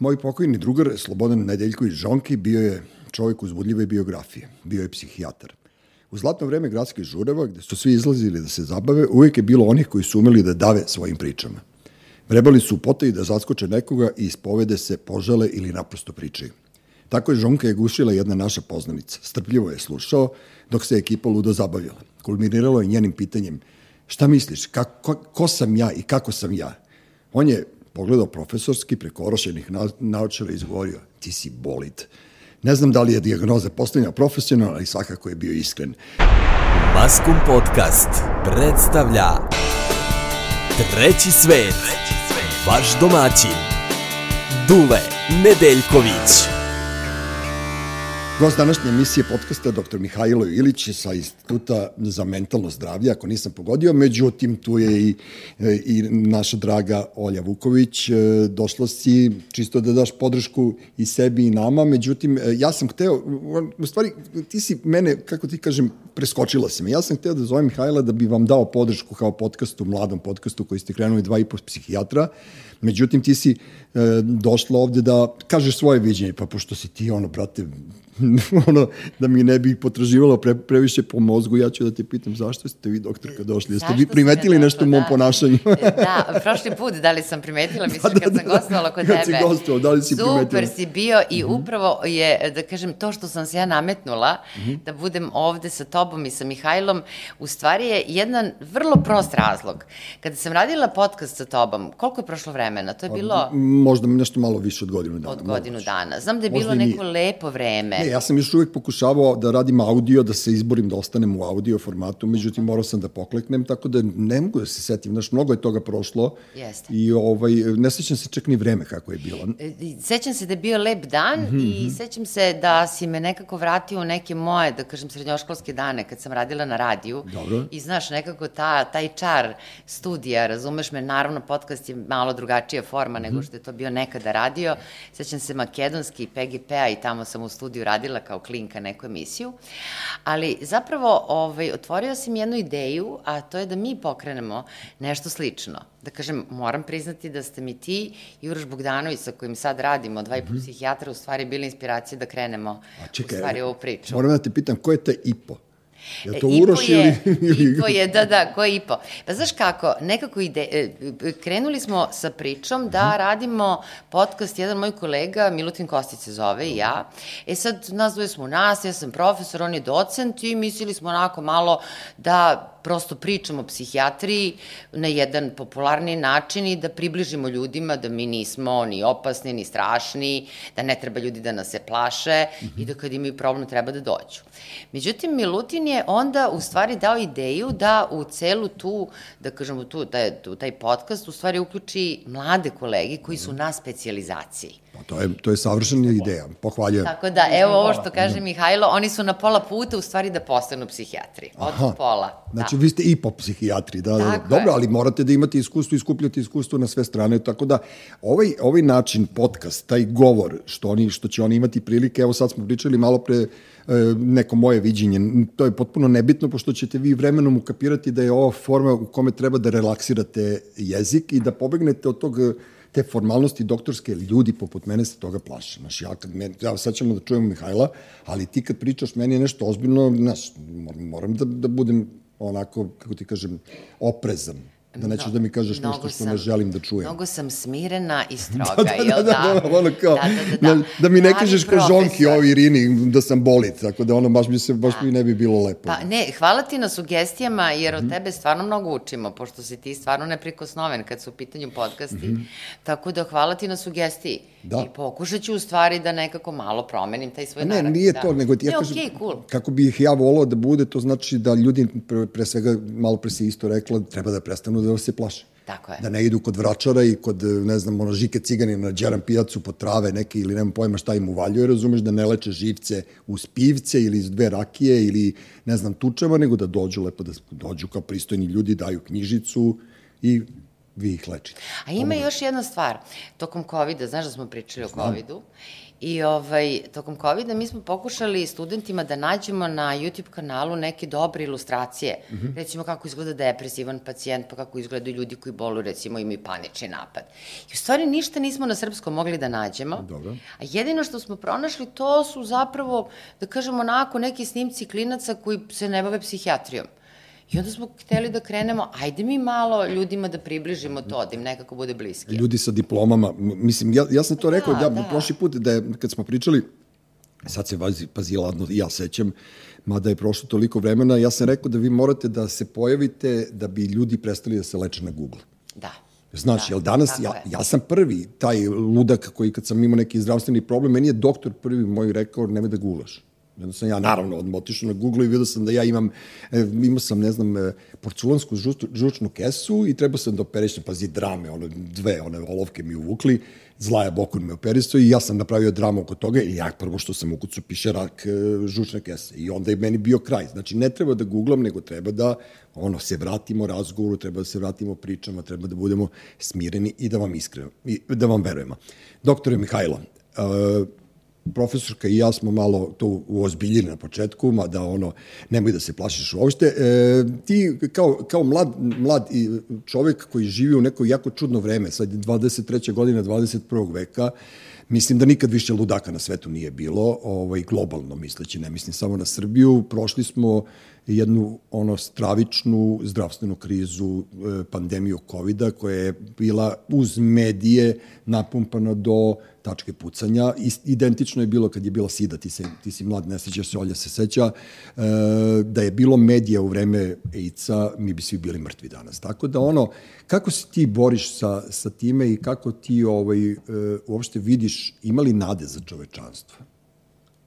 Moj pokojni drugar, Slobodan Nedeljković Žonki, bio je čovjek uzbudljive biografije. Bio je psihijatar. U zlatno vreme gradskih žureva, gde su svi izlazili da se zabave, uvijek je bilo onih koji su umeli da dave svojim pričama. Vrebali su u potaji da zaskoče nekoga i ispovede se, požale ili naprosto pričaju. Tako je Žonka je gušila jedna naša poznanica. Strpljivo je slušao, dok se ekipa ludo zabavila. Kulminiralo je njenim pitanjem šta misliš, kako, ko, ko sam ja i kako sam ja? On je pogledao profesorski preko orošenih na, naočara i izgovorio, ti si bolid. Ne znam da li je dijagnoza postavljena profesionalno, ali svakako je bio iskren. Maskum Podcast predstavlja Treći svet, vaš domaćin, Dule Nedeljković. Gost današnje emisije podcasta dr. Mihajlo Ilić sa Instituta za mentalno zdravlje, ako nisam pogodio, međutim tu je i, i naša draga Olja Vuković. E, došla si čisto da daš podršku i sebi i nama, međutim e, ja sam hteo, u stvari ti si mene, kako ti kažem, preskočila si me. Ja sam hteo da zovem Mihajla da bi vam dao podršku kao podcastu, mladom podcastu koji ste krenuli dva i po psihijatra, međutim ti si e, došla ovde da kažeš svoje viđenje, pa pošto si ti ono, brate, ono, da mi ne bi potraživalo pre, previše po mozgu, ja ću da te pitam zašto ste vi doktorka došli? Jeste vi primetili nešto u mom da. ponašanju? da, prošli put, da li sam primetila, mislim, da, da, kad sam da, gostovala kod kad tebe. Kad si gostovao, da li si Super primetila? si bio i upravo je, da kažem, to što sam se ja nametnula, da budem ovde sa tobom i sa Mihajlom, u stvari je jedan vrlo prost razlog. Kada sam radila podcast sa tobom, koliko je prošlo vremena? To je bilo Možda nešto malo više od godinu dana. od godinu dana. Znam da je Možda bilo neko nije. lepo vreme. Ne, ja sam još uvek pokušavao da radim audio, da se izborim da ostanem u audio formatu, međutim morao sam da pokleknem, tako da ne mogu da se setim, znaš, mnogo je toga prošlo Jeste. i ovaj, ne sećam se čak ni vreme kako je bilo. E, Sećam se da je bio lep dan mm Mhm, -hmm. i sećam se da si me nekako vratio u neke moje, da kažem, srednjoškolske dane kad sam radila na radiju. Dobro. I znaš, nekako ta, taj čar studija, razumeš me, naravno podcast je malo drugačija forma mm -hmm. Mhm. nego što je to bio nekada radio. Sećam se makedonski PGP-a i tamo sam u studiju radila kao klinka neku emisiju. Ali zapravo ovaj, otvorio sam jednu ideju, a to je da mi pokrenemo nešto slično. Da kažem, moram priznati da ste mi ti i Uroš Bogdanović sa kojim sad radimo, dva i po psihijatra, u stvari bili inspiracije da krenemo. A čekaj, u stvari ovu priču. Moram da te pitam, ko je te IPO? Je to E, IPO Uroš je, ili... ili... IPO je, da, da, ko je IPO? Pa znaš kako, nekako ide, e, e, krenuli smo sa pričom da Mhm. radimo podcast, jedan moj kolega, Milutin Kostić se zove i ja. E sad, nas dvoje smo u nas, ja sam profesor, on je docent i mislili smo onako malo da prosto pričamo o psihijatriji na jedan popularni način i da približimo ljudima da mi nismo ni opasni, ni strašni, da ne treba ljudi da nas se plaše i da kad imaju problem treba da dođu. Međutim, Milutin je onda u stvari dao ideju da u celu tu, da kažemo tu, tu, taj podcast u stvari uključi mlade kolege koji su na specijalizaciji. Pa to je, to je savršena ideja, pohvaljujem. Tako da, evo ovo što kaže Mihajlo, oni su na pola puta u stvari da postanu psihijatri. Od Aha. pola. Znači, da. vi ste i po psihijatri, da, da, da. Tako Dobro, je. ali morate da imate iskustvo i skupljate iskustvo na sve strane, tako da ovaj, ovaj način, podcast, taj govor, što, oni, što će oni imati prilike, evo sad smo pričali malo pre e, neko moje viđenje, to je potpuno nebitno, pošto ćete vi vremenom ukapirati da je ova forma u kome treba da relaksirate jezik i da pobegnete od tog te formalnosti doktorske, ljudi poput mene se toga plaše. Znaš, ja, kad me, ja sad ćemo da čujemo Mihajla, ali ti kad pričaš, meni je nešto ozbiljno, znaš, moram, moram da, da budem onako, kako ti kažem, oprezan. Da nećeš da mi kažeš nešto što sam- ne želim da čujem. Mnogo sam smirena i stroga, da, da, jel da, da, da, ono kao, Da, da, da, da. da mi ne kažeš kao žonki o Irini da sam bolit, tako da ono baš mi se, baš mi ne bi bilo lepo. Pa ne, hvala ti na sugestijama, jer od tebe stvarno mnogo učimo, pošto si ti stvarno neprikosnoven kad su u pitanju podcasti. Tako da hvala ti na sugestiji. Da. I pokušat ću u stvari da nekako malo promenim taj svoj ne, narativ. nije da. to, nego ti ja ne, kažem, okej, cool. kako bi ih ja volao da bude, to znači da ljudi, pre, pre svega, malo pre si isto rekla, treba da prestanu da se plaše. Tako je. Da ne idu kod vračara i kod, ne znam, ono, žike ciganina na džeran pijacu po trave neke ili nemam pojma šta im uvaljuje, razumeš, da ne leče živce uz pivce ili iz dve rakije ili, ne znam, tučeva, nego da dođu lepo, da dođu kao pristojni ljudi, daju knjižicu i vi ih lečite. A ima još jedna stvar. Tokom COVID-a, znaš da smo pričali o COVID-u, I ovaj, tokom COVID-a mi smo pokušali studentima da nađemo na YouTube kanalu neke dobre ilustracije. Mm -hmm. Recimo kako izgleda depresivan pacijent, pa kako izgledaju ljudi koji boluju, recimo imaju panični napad. I u stvari ništa nismo na srpskom mogli da nađemo. Dobro. A jedino što smo pronašli to su zapravo, da kažemo, onako neki snimci klinaca koji se ne bave psihijatrijom. I onda smo hteli da krenemo, ajde mi malo ljudima da približimo to, da im nekako bude bliski. Ljudi sa diplomama, mislim, ja, ja sam to Da, rekao, ja, da. prošli put, da je, kad smo pričali, sad se vazi, pazi, ladno, ja sećam, mada je prošlo toliko vremena, ja sam rekao da vi morate da se pojavite da bi ljudi prestali da se leče na Google. Da. Znaš, Da, jel danas, ja, je. ja sam prvi, taj ludak koji kad sam imao neki zdravstveni problem, meni je doktor prvi moj rekao, nemoj da gulaš. Onda sam ja naravno odmah otišao na Google i vidio sam da ja imam, e, imao sam, ne znam, e, porculansku žučnu, kesu i trebao sam da operišem, pazi, drame, ono, dve, one olovke mi uvukli, Zlaja Bokun me operisao i ja sam napravio dramu oko toga i ja prvo što sam ukucao piše rak e, žučne kese i onda je meni bio kraj. Znači, ne treba da googlam, nego treba da ono, se vratimo razgovoru, treba da se vratimo pričama, treba da budemo smireni i da vam iskreno, i da vam verujemo. Doktore Mihajlo, e, profesorka i ja smo malo to uozbiljili na početku, mada ono, nemoj da se plašiš uopšte. E, ti kao, kao mlad, mlad čovek koji živi u neko jako čudno vreme, sad je 23. godina 21. veka, Mislim da nikad više ludaka na svetu nije bilo, ovaj, globalno misleći, ne mislim samo na Srbiju. Prošli smo jednu ono stravičnu zdravstvenu krizu, e, pandemiju covid koja je bila uz medije napumpana do tačke pucanja. Identično je bilo kad je bila SIDA, ti, se, ti si mlad, ne sećaš se, Olja se seća, e, da je bilo medija u vreme AIDS-a, mi bi svi bili mrtvi danas. Tako da ono, kako se ti boriš sa, sa time i kako ti ovaj, e, uopšte vidiš imali nade za čovečanstvo?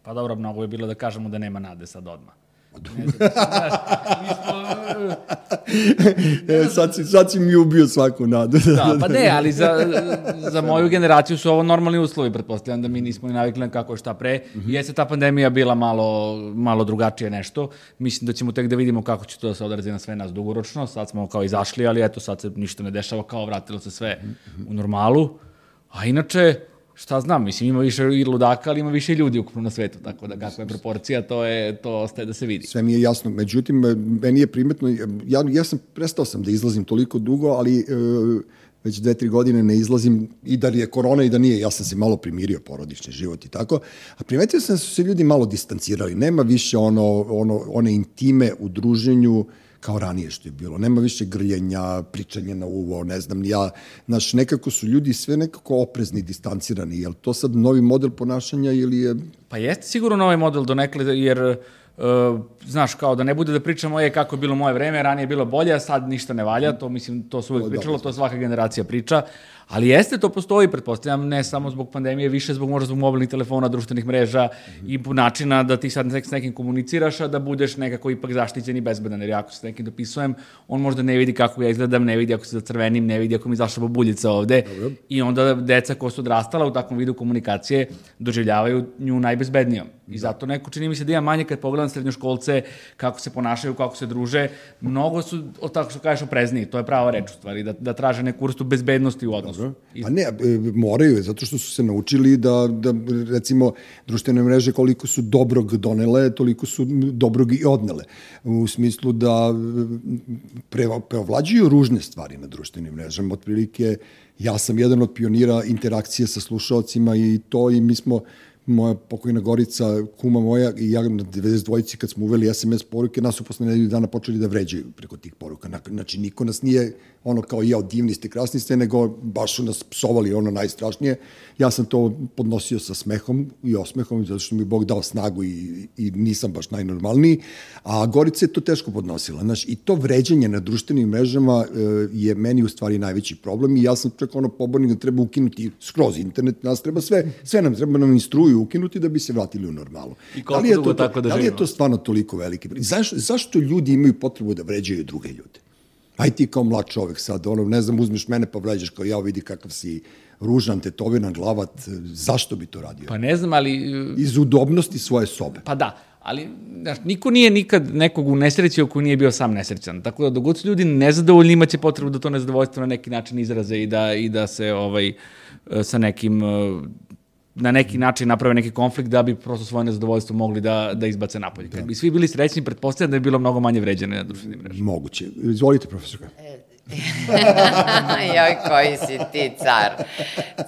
Pa dobro, mnogo je bilo da kažemo da nema nade sad odmah. Ne znam, E, sad, si, sad si mi ubio svaku nadu. Da, pa ne, ali za, za moju generaciju su ovo normalni uslovi, pretpostavljam da mi nismo ni navikli na kako je šta pre. Mm -hmm. Jeste ta pandemija bila malo, malo drugačije nešto. Mislim da ćemo tek da vidimo kako će to da se odrazi na sve nas dugoročno. Sad smo kao izašli, ali eto, sad se ništa ne dešava, kao vratilo se sve u normalu. A inače, šta znam, mislim, ima više i ludaka, ali ima više ljudi ukupno na svetu, tako da kakva je proporcija, to, je, to ostaje da se vidi. Sve mi je jasno. Međutim, e, meni je primetno, ja, ja sam, prestao sam da izlazim toliko dugo, ali e, već dve, tri godine ne izlazim i da je korona i da nije, ja sam se malo primirio porodični život i tako, a primetio sam da su se ljudi malo distancirali, nema više ono, ono, one intime u druženju, kao ranije što je bilo. Nema više grljenja, pričanja na uvo, ne znam, ja. Znaš, nekako su ljudi sve nekako oprezni, distancirani. Je li to sad novi model ponašanja ili je... Pa jeste sigurno ovaj model donekle, jer Uh, znaš, kao da ne bude da pričamo je kako je bilo moje vreme, ranije je bilo bolje, a sad ništa ne valja, to mislim, to se uvek pričalo, to svaka generacija priča, ali jeste, to postoji, pretpostavljam, ne samo zbog pandemije, više zbog možda zbog mobilnih telefona, društvenih mreža mm -hmm. i načina da ti sad s nekim komuniciraš, a da budeš nekako ipak zaštićen i bezbedan, jer ako se s nekim dopisujem, on možda ne vidi kako ja izgledam, ne vidi ako se zacrvenim, ne vidi ako mi izašla babuljica ovde Dobro. i onda deca koja su odrastala u takvom vidu komunikacije doživljavaju nju najbezbednijom. I zato neko čini mi se da ima manje kad pogledam srednjoškolce, kako se ponašaju, kako se druže, mnogo su, tako što kažeš, oprezniji, to je prava reč u stvari, da, da traže neku vrstu bezbednosti u odnosu. Pa ne, e, moraju, zato što su se naučili da, da recimo, društvene mreže koliko su dobrog donele, toliko su dobrog i odnele. U smislu da pre, preovlađuju ružne stvari na društvenim mrežama. Otprilike, ja sam jedan od pionira interakcije sa slušalcima i to i mi smo moja pokojna Gorica, kuma moja i ja na 92-ci kad smo uveli SMS poruke, nas su posle nedelju dana počeli da vređaju preko tih poruka. Znači, niko nas nije ono kao ja, divni ste, krasni ste, nego baš su nas psovali ono najstrašnije. Ja sam to podnosio sa smehom i osmehom, zato što mi Bog dao snagu i, i nisam baš najnormalniji, a Gorica je to teško podnosila. Znaš, I to vređanje na društvenim mrežama e, je meni u stvari najveći problem i ja sam čak ono pobornik da treba ukinuti skroz internet, nas treba sve, sve nam treba nam instruju ukinuti da bi se vratili u normalu. I koliko da dugo tako da Da li je to stvarno toliko veliki? Zašto, zašto ljudi imaju potrebu da vređaju druge ljude? Aj ti kao mlad čovek sad, ono, ne znam, uzmeš mene pa vređaš kao ja, vidi kakav si ružan, tetoviran glavat, zašto bi to radio? Pa ne znam, ali... Iz udobnosti svoje sobe. Pa da, ali znaš, niko nije nikad nekog unesrećio ko nije bio sam nesrećan. Tako da dogod su ljudi nezadovoljni imaće potrebu da to nezadovoljstvo na neki način izraze i da, i da se ovaj, sa nekim na neki način naprave neki konflikt da bi prosto svoje nezadovoljstvo mogli da, da izbace napolje. Kad bi svi bili srećni, pretpostavljam da bi bilo mnogo manje vređene na društvenim mrežama. Moguće. Izvolite, profesorka. E, Joj, koji si ti car.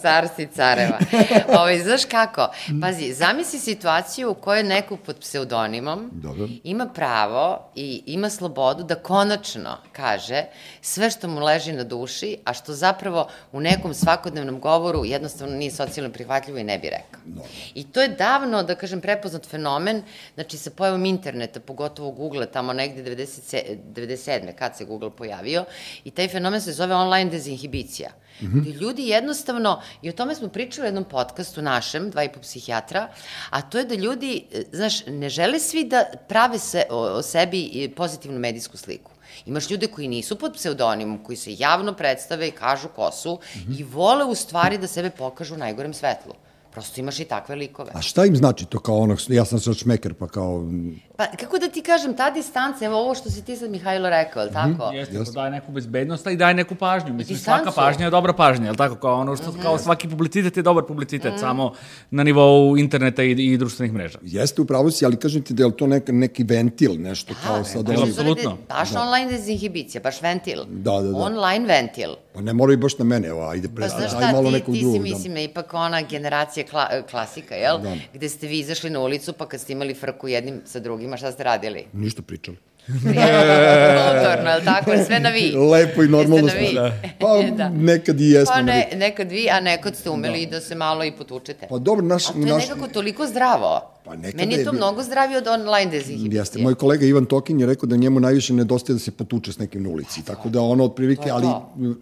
Car si careva. Ovo, ovaj, znaš kako? Pazi, zamisli situaciju u kojoj neko pod pseudonimom Dobro. ima pravo i ima slobodu da konačno kaže sve što mu leži na duši, a što zapravo u nekom svakodnevnom govoru jednostavno nije socijalno prihvatljivo i ne bi rekao. No. I to je davno, da kažem, prepoznat fenomen, znači sa pojavom interneta, pogotovo Google, tamo negde 97. 97. kad se Google pojavio, i taj fenomen se zove online dezinhibicija. Mm -hmm. ljudi jednostavno, i o tome smo pričali u jednom podcastu našem, dva i po psihijatra, a to je da ljudi, e, znaš, ne žele svi da prave se, o, o sebi pozitivnu medijsku sliku. Imaš ljude koji nisu pod pseudonimom, koji se javno predstave i kažu ko su mm -hmm. i vole u stvari da sebe pokažu u najgorem svetlu. Prosto imaš i takve likove. A šta im znači to kao onog, ja sam sad šmeker, pa kao... Pa kako da ti kažem, ta distanca, evo ovo što si ti sad Mihajlo rekao, je li tako? Mm -hmm. Jeste, Jeste. daje neku bezbednost, i daje neku pažnju. Mislim, Distancu. svaka pažnja je dobra pažnja, je li tako? Kao ono što, mm -hmm. kao svaki publicitet je dobar publicitet, mm -hmm. samo na nivou interneta i, i društvenih mreža. Jeste, upravo si, ali kažem ti da je to nek, neki ventil, nešto da, kao sad... Da, apsolutno. Baš da. online dezinhibicija, baš ventil. Da, da, da. Online ventil. Pa ne moraju baš na mene, evo, ajde, pre, pa, znaš šta, malo ti, nekog drugog. Ti si, mislim, da. ipak ona generacija kla, klasika, jel? Da. Gde ste vi izašli na ulicu, pa kad ste imali frku jednim sa drugima, šta ste radili? Ništa pričali. Kulturno, je li tako? Sve na vi. Lepo i normalno smo. Da. Pa da. nekad i jesmo. Pa ne, nekad vi, a nekad ste umeli da. da se malo i potučete. Pa dobro, naš... A to je naš... nekako toliko zdravo. Pa Meni je to je... mnogo zdravije od online dezinhibicije. Jeste, moj kolega Ivan Tokin je rekao da njemu najviše nedostaje da se potuče s nekim na ulici, pa, tako da ono otprilike, ali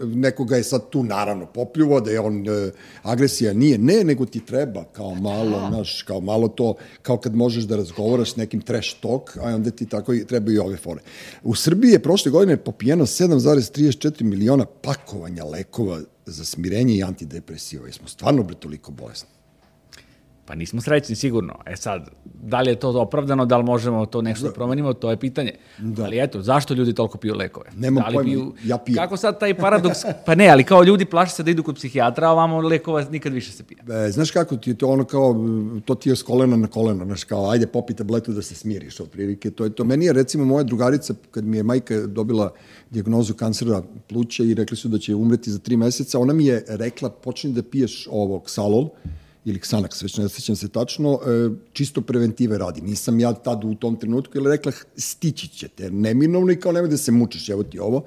nekoga je sad tu naravno popljuvo, da je on e, agresija nije, ne, nego ti treba kao malo, da. znaš, kao malo to, kao kad možeš da razgovaraš s nekim trash talk, a onda ti tako i treba i ove fore. U Srbiji je prošle godine popijeno 7,34 miliona pakovanja lekova za smirenje i antidepresiva. Jesmo stvarno bre toliko bolesni. Pa nismo srećni sigurno. E sad, da li je to opravdano, da li možemo to nešto da promenimo, to je pitanje. Da. Ali eto, zašto ljudi toliko piju lekove? Nema da li pojma, piju... ja pijem. Kako sad taj paradoks? Pa ne, ali kao ljudi plaše se da idu kod psihijatra, a ovamo lekova nikad više se pije. E, znaš kako ti je to ono kao, to ti je s kolena na koleno, znaš kao, ajde popi tabletu da se smiriš, otprilike. To je to. Meni je recimo moja drugarica, kad mi je majka dobila dijagnozu kancera pluća i rekli su da će umreti za tri meseca, ona mi je rekla, počni da piješ ovo, ksalol, ili Xanax, već ne sećam se tačno, e, čisto preventive radi. Nisam ja tad u tom trenutku, ili rekla, stići ćete, neminovno i kao nemoj da se mučiš, evo ti ovo.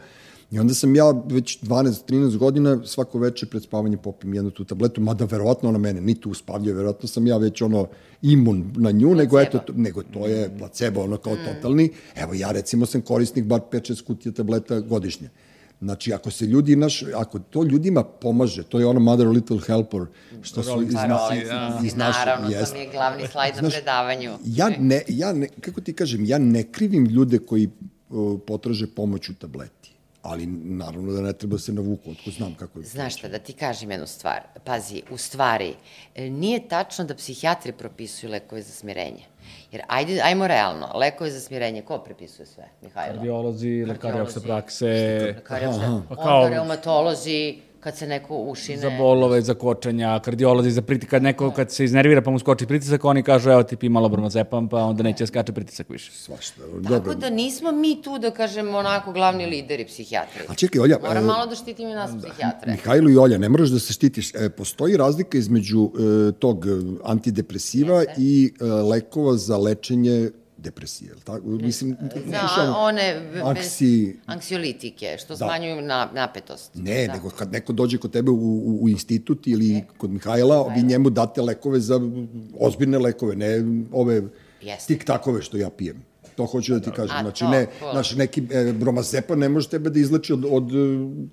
I onda sam ja već 12-13 godina svako veče pred spavanje popim jednu tu tabletu, mada verovatno ona mene ni tu uspavlja, verovatno sam ja već ono imun na nju, placebo. nego, eto, nego to je placebo, ono kao mm. totalni. Evo ja recimo sam korisnik bar 5-6 kutija tableta godišnje. Znači, ako se ljudi, naš, ako to ljudima pomaže, to je ono Mother Little Helper, što su iz, na, da. iz naše... Naravno, jest. to mi je glavni slajd na predavanju. Ja ne, ja ne, kako ti kažem, ja ne krivim ljude koji uh, potraže pomoć u tableti ali naravno da ne treba se navuku, otko znam kako je. Znaš šta, da ti kažem jednu stvar. Pazi, u stvari, e, nije tačno da psihijatri propisuju lekove za smirenje. Jer ajde, ajmo realno, lekove za smirenje, ko prepisuje sve, Mihajlo? Kardiolozi, lekari opšte prakse. Lekari opšte, onda reumatolozi, kad se neko ušine. Za bolove, za kočanja, kardiolozi, za pritisak, kad neko kad se iznervira pa mu skoči pritisak, oni kažu evo ti pi malo bromazepam, pa onda neće da skače pritisak više. Svašta. Tako dobro. da nismo mi tu da kažemo onako glavni lideri psihijatri. A čekaj, Olja... Moram e, malo da štitim i nas da, psihijatre. Mihajlo i Olja, ne moraš da se štitiš. E, postoji razlika između e, tog antidepresiva Jeste. i e, lekova za lečenje depresije, tako? Mislim, za one anksi... anksiolitike, što da. smanjuju na, napetost. Ne, da. nego kad neko dođe kod tebe u, u, u institut ili ne. kod Mihajla, vi njemu date lekove za ozbiljne lekove, ne ove tik-takove što ja pijem. To hoću da ti kažem. Znači, ne, znači neki e, bromazepa ne može tebe da izleči od, od e,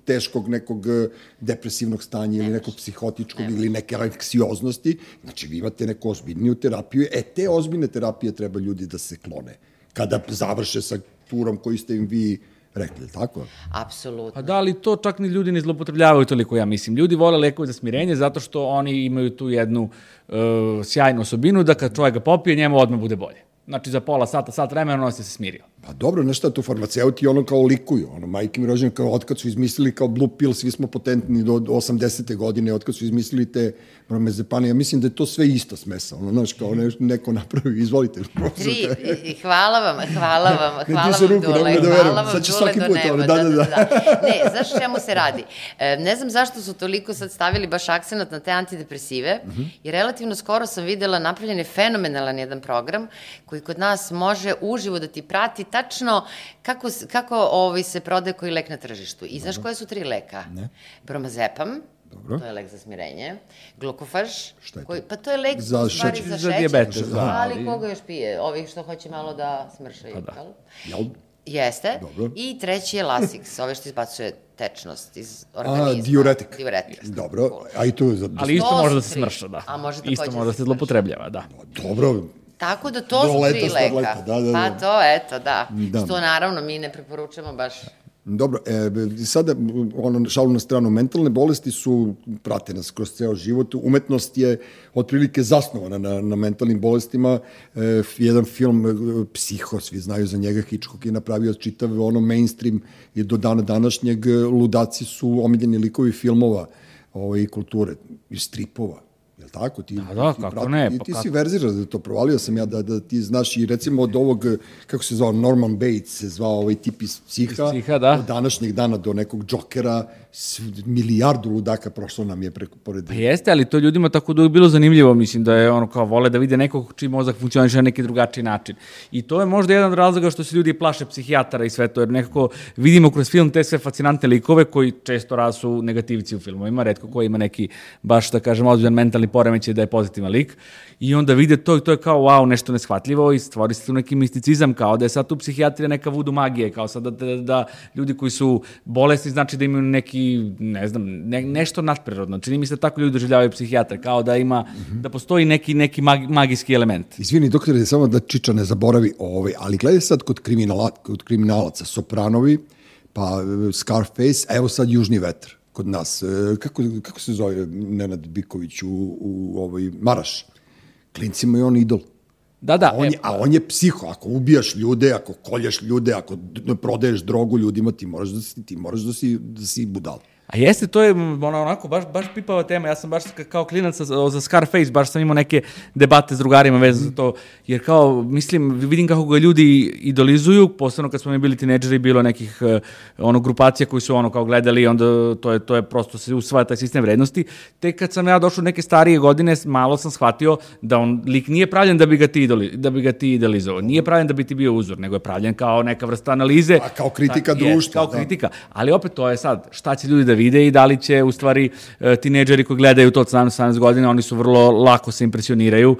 teškog nekog e, depresivnog stanja ili nekog psihotičkog ili neke anksioznosti. Znači, vi imate neku ozbiljniju terapiju. E, te ozbiljne terapije treba ljudi da se klone. Kada završe sa turom koji ste im vi rekli, tako? Apsolutno. Pa da, ali to čak ni ljudi ne zlopotrebljavaju toliko, ja mislim. Ljudi vole lekove za smirenje zato što oni imaju tu jednu uh, sjajnu osobinu da kad čovjek ga popije, njemu odmah bude bolje. Znači za pola sata, sat vremena on se smirio. Pa dobro, nešto tu farmaceuti ono kao likuju, ono majke mi rođene kao otkad su izmislili kao blue pill, svi smo potentni do 80. godine, otkad su izmislili te bromezepane, ja mislim da je to sve ista smesa, ono, znaš, kao ne, neko napravi, izvolite. Tri, i- hvala vam, hvala vam, hvala vam ruku, Dule, da hvala vam Sad Dule svaki do put, neba, ono, da, da, da, da, da. da. Ne, znaš čemu se radi? E, ne znam zašto su toliko sad stavili baš akcenat na te antidepresive, Mhm. jer relativno skoro sam videla napravljen je fenomenalan jedan program koji kod nas može uživo da ti prati tačno kako, kako ovaj, se prode koji lek na tržištu. I znaš koje su tri leka? Ne. Bromazepam, Dobro. to je lek za smirenje, glukofaž, Šta je to? koji, pa to je lek Za stvari šećer. za Za šećer. dijabetes, da, Ali ali- koga još pije? Ovih što hoće malo da smršaju, Pa da. jel? Jeste. Dobro. I treći je Lasix, ove što izbacuje tečnost iz organizma. A, diuretik. Diuretik. Dobro, a i tu za... Ali isto To može da se smrša, da. A može Isto takođe može da da se se zlopotrebljava, da. Dobro, Tako da to Do su leta tri leka. leta, da, da, da. Pa to, eto, da. Da. Što naravno mi ne preporučamo baš Dobro, e, sada, ono, šalu na stranu, mentalne bolesti su, prate nas kroz ceo život, umetnost je otprilike zasnovana na, na mentalnim bolestima. E, jedan film, e, Psiho, svi znaju za njega, Hitchcock je napravio čitav ono mainstream i do dana današnjeg e, ludaci su omiljeni likovi filmova ovaj, i kulture, i stripova. Jel tako? Ti, Da, da, ti kako prati- ne, Ti, pa ti si kako? verzira da to provalio sam ja, da, da ti znaš i recimo od ovog, kako se zvao, Norman Bates se zvao ovaj tip iz Psiha, Iz Psiha, da. od današnjeg dana do nekog džokera, milijardu ludaka prošlo nam je preko, pored... Pa jeste, ali to ljudima tako da je bilo zanimljivo, mislim da je ono kao vole da vide nekog čiji mozak funkcioniše na neki drugačiji način. I to je možda jedan od razloga što se ljudi plaše psihijatara i sve to, jer nekako vidimo kroz film te sve fascinantne likove koji često raz su negativci u filmovima, redko ko ima neki baš, da kažem, ozbiljan mentalni poremećaj da je pozitivan lik. I onda vide to i to je kao wow, nešto neshvatljivo i stvori se tu neki misticizam kao da je sad tu psihijatrija neka vudu magije, kao sad da, da, da ljudi koji su bolesni znači da imaju neki, ne znam, ne, nešto nadprirodno. Čini mi se da tako ljudi doživljavaju psihijatra, kao da ima, da postoji neki, neki mag, magijski element. Izvini, doktore, samo da Čiča ne zaboravi ovaj, ali gledaj sad kod, kriminala, kod kriminalaca, Sopranovi, pa e, Scarface, evo sad Južni vetar kod nas. E, Kako, kako se zove Nenad Biković u, u ovaj, Maraš? Klincima je on idol. Da, da, A on, je, e, a on je psiho, ako ubijaš ljude, ako kolješ ljude, ako prodaješ drogu ljudima, ti moraš da si, ti moraš da si, da si budal. A jeste, to je m, ono, onako baš, baš pipava tema. Ja sam baš ka- kao klinac za, za Scarface, baš sam imao neke debate s drugarima vezano za to. Jer kao, mislim, vidim kako ga ljudi idolizuju, posebno kad smo mi bili tineđeri, bilo nekih uh, ono, grupacija koji su ono kao gledali onda to je, to je prosto se usvaja taj sistem vrednosti. Tek kad sam ja došao u neke starije godine, malo sam shvatio da on lik nije pravljen da bi ga ti, idoli, da bi ga ti idealizovao. Nije pravljen da bi ti bio uzor, nego je pravljen kao neka vrsta analize. A kao kritika društva, Kao da. kritika, ali opet to je sad, šta će ljudi da vide i da li će u stvari e, tineđeri koji gledaju to od 17-18 godina, oni su vrlo lako se impresioniraju.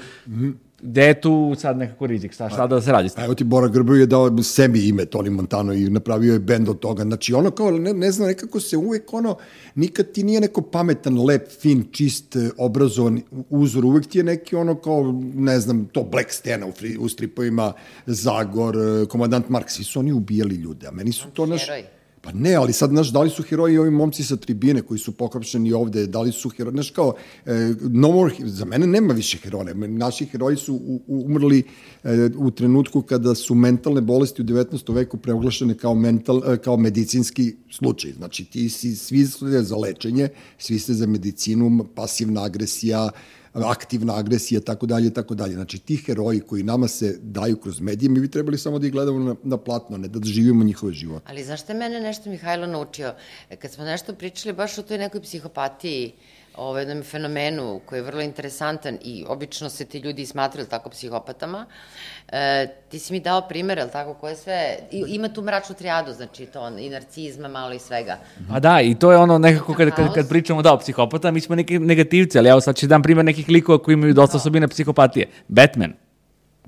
Gde je tu sad nekako rizik? Šta, šta da se radi s tim? A evo ti Bora Grbović je dao sebi ime Toni Montano i napravio je bend od toga. Znači ono kao, ne, ne znam, nekako se uvek ono, nikad ti nije neko pametan, lep, fin, čist, eh, obrazovan uzor, uvek ti je neki ono kao, ne znam, to Black Stena u, fri, u stripovima, Zagor, eh, komandant Mark, svi su oni ubijali ljude, a meni su to naš... Heroji. Pa ne, ali sad, znaš, da li su heroji ovi momci sa tribine koji su pokapšeni ovde, da li su heroji, znaš kao, e, no more, za mene nema više heroja, naši heroji su u, u, umrli e, u trenutku kada su mentalne bolesti u 19. veku preoglašene kao, mental, e, kao medicinski slučaj. Znači, ti si, svi ste za lečenje, svi ste za medicinu, pasivna agresija, aktivna agresija, tako dalje, tako dalje. Znači, ti heroji koji nama se daju kroz medije, mi bi trebali samo da ih gledamo na, na platno, ne da živimo njihove živote. Ali zašto je mene nešto Mihajlo naučio? Kad smo nešto pričali baš o toj nekoj psihopatiji, o jednom fenomenu koji je vrlo interesantan i obično se ti ljudi smatraju tako psihopatama, e, ti si mi dao primjer, jel tako, koje sve, i, ima tu mračnu trijadu, znači to i narcizma malo i svega. A da, i to je ono nekako kad, kad, kad pričamo da o psihopata, mi smo neki negativci, ali evo sad ću dam primjer nekih likova koji imaju dosta osobine psihopatije. Batman,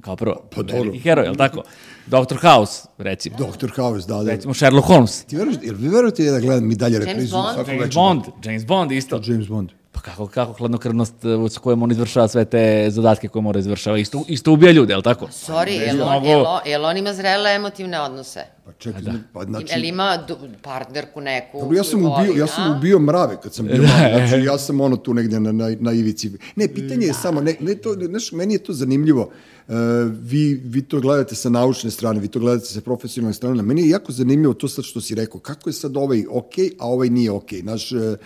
kao prvo, Pa dobro. veliki heroj, je li tako? Dr. House, recimo. Doktor House, da, da. Recimo Sherlock Holmes. Ti veruješ, jel vi verujete da gledam i dalje James reprizu Bond? svako James? Bond, James Bond isto. James Bond. Pa kako, kako hladnokrvnost uh, s kojom on izvršava sve te zadatke koje mora izvršava? Isto, isto ubija ljude, je li tako? Sorry, jel on, jel, on, jel on ima zrele emotivne odnose? Pa čekaj, pa Jel znači... ima du- partnerku neku? Dobro, ja sam ubio, ja sam a? ubio mrave kad sam bio. Znači, ja sam ono tu negde na, na, na ivici. Ne, pitanje je samo, ne, ne to, ne, znaš, meni je to zanimljivo. Uh, vi, vi to gledate sa naučne strane, vi to gledate sa profesionalne strane. Meni je jako zanimljivo to sad što si rekao. Kako je sad ovaj okej, a ovaj nije okej. Znaš, e,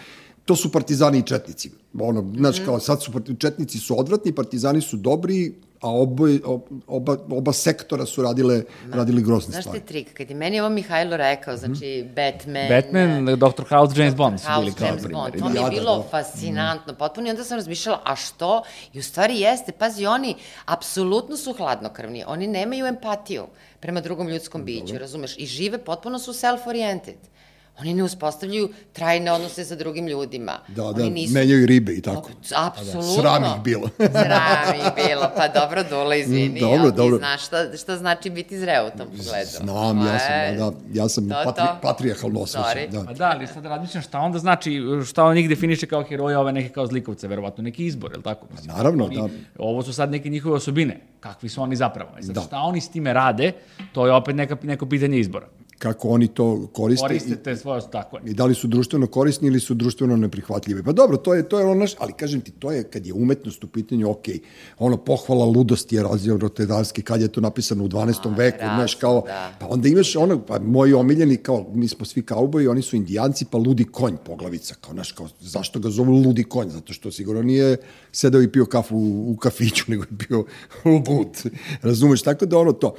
to su partizani i četnici. Ono, znaš, Mhm. kao sad su, parti- četnici su odvratni, partizani su dobri, a oboj, oba, oba sektora su radile, radili grozne Znaš stvari. je trik? Kad je meni ovo Mihajlo rekao, znači Batman... Batman, Dr. House, James Bond su bili kao James primjer. Bond, to mi je Ja, da, bilo da. fascinantno, potpuno i onda sam razmišljala, a što? I u stvari jeste, pazi, oni apsolutno su hladnokrvni, oni nemaju empatiju prema drugom ljudskom biću, razumeš, i žive, potpuno su self-oriented. Oni ne uspostavljaju trajne odnose sa drugim ljudima. Da, Oni da, nisu... menjaju ribe i tako. Apsolutno. Sram ih bilo. Sram ih bilo, pa dobro, Dula, izvini. Mm, dobro, ali ti dobro. znaš šta, šta znači biti zreo u tom pogledu. Znam, ja sam, da, da, ja sam to, patri, to. patrijarhalno osjećam. Sorry. Da. Pa da, ali sad razmišljam šta onda znači, šta on njih definiše kao heroja, ove neke kao zlikovce, verovatno neki izbor, je li tako? Mislim, naravno, oni, da. Ovo su sad neke njihove osobine, kakvi su oni zapravo. Sad, Da. šta oni s time rade, to je opet neka, neko pitanje izbora. Kako oni to koriste, Koriste te svoje, tako je. i, da li su društveno korisni ili su društveno neprihvatljivi. Pa dobro, to je, to je ono naš, ali kažem ti, to je kad je umetnost u pitanju, ok, ono pohvala ludosti je razio rotedarski, kad je to napisano u 12. veku, znaš, kao, da. pa onda imaš ono, pa moji omiljeni, kao, mi smo svi kauboji, oni su indijanci, pa ludi konj, poglavica, kao, znaš, kao, zašto ga zovu ludi konj? Zato što sigurno nije sedeo i pio kafu u, u kafiću, nego je bio lud. Razumeš, tako da ono to.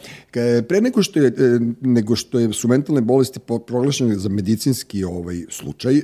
Pre nego što je, e, nego što je, su mentalne bolesti proglašene za medicinski ovaj slučaj, e,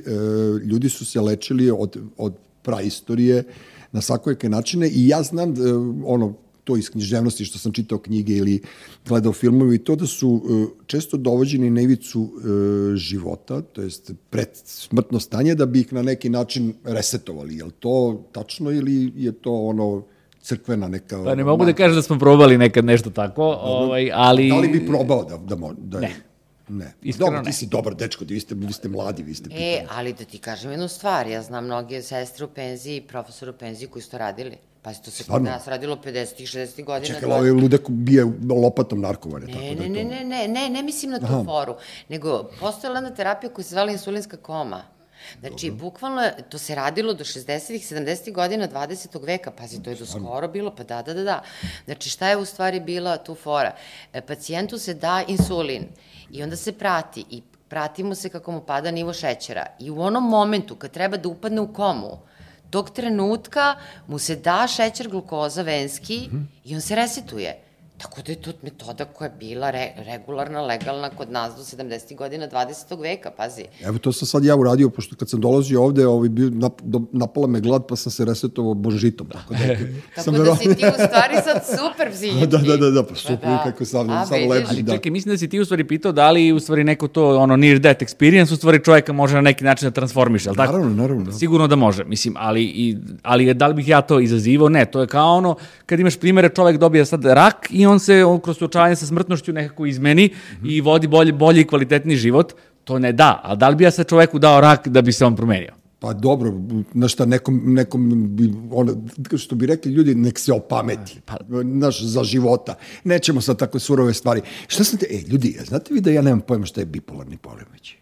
ljudi su se lečili od, od praistorije na svakojake načine i ja znam da, ono, to iz književnosti što sam čitao knjige ili gledao filmove i to da su e, često dovođeni na ivicu e, života, to jest pred smrtno stanje da bi ih na neki način resetovali. Je li to tačno ili je to ono crkvena neka... Pa ne mogu da kažem da smo probali nekad nešto tako, ovaj, ali... Da li bi probao da, da, mo, da Ne. Ne. Iskreno Dobro, ti si dobar dečko, vi ste, vi ste mladi, vi ste... E, ali da ti kažem jednu stvar, ja znam mnoge sestre u penziji i profesora u penziji koji su to radili. Pazi, to se kod nas radilo 50-ih, 60-ih godina. Čekaj, ovaj ludak bije lopatom narkovane, tako Ne, da ne, je to... ne, ne, ne, ne, ne mislim na tu foru, nego postojala jedna terapija koja se zvala insulinska koma. Znači, bukvalno, je- to se radilo do 60-ih, 70-ih godina 20. veka, pazi, to je do skoro bilo, pa da, da, da, da. Znači, šta je u stvari bila tu fora? E, pacijentu se da insulin i onda se prati i prati mu se kako mu pada nivo šećera. I u onom momentu kad treba da upadne u komu, tog trenutka mu se da šećer glukoza venski i on se resetuje. Tako da je to metoda koja je bila re, regularna, legalna kod nas do 70. godina 20. veka, pazi. Evo, to sam sad ja uradio, pošto kad sam dolazio ovde, ovaj, bio, nap, do, napala me glad, pa sam se resetovao božitom. Tako da, Tako sam da si ti u stvari sad super psihički. Da, da, da, da, pa super, kako sam- A, samo vidiš? lepo. Ali Da. čekaj, mislim da si ti u stvari pitao da li u stvari neko to ono near death experience u stvari čovjeka može na neki način da transformiše, al tako? Naravno, naravno, da. Sigurno da može, mislim, ali i ali da li bih ja to izazivao? Ne, to je kao ono kad imaš primere čovjek dobije sad rak i on se on kroz suočavanje sa smrtnošću nekako izmeni i vodi bolji bolji i kvalitetni život. To ne da, ali da li bi ja sad čoveku dao rak da bi se on promenio? Pa dobro, na šta nekom, nekom bi, ono, što bi rekli ljudi, nek se opameti, pa, znaš, za života. Nećemo sad tako surove stvari. Šta sam te, e, ljudi, znate vi da ja nemam pojma šta je bipolarni poremeć?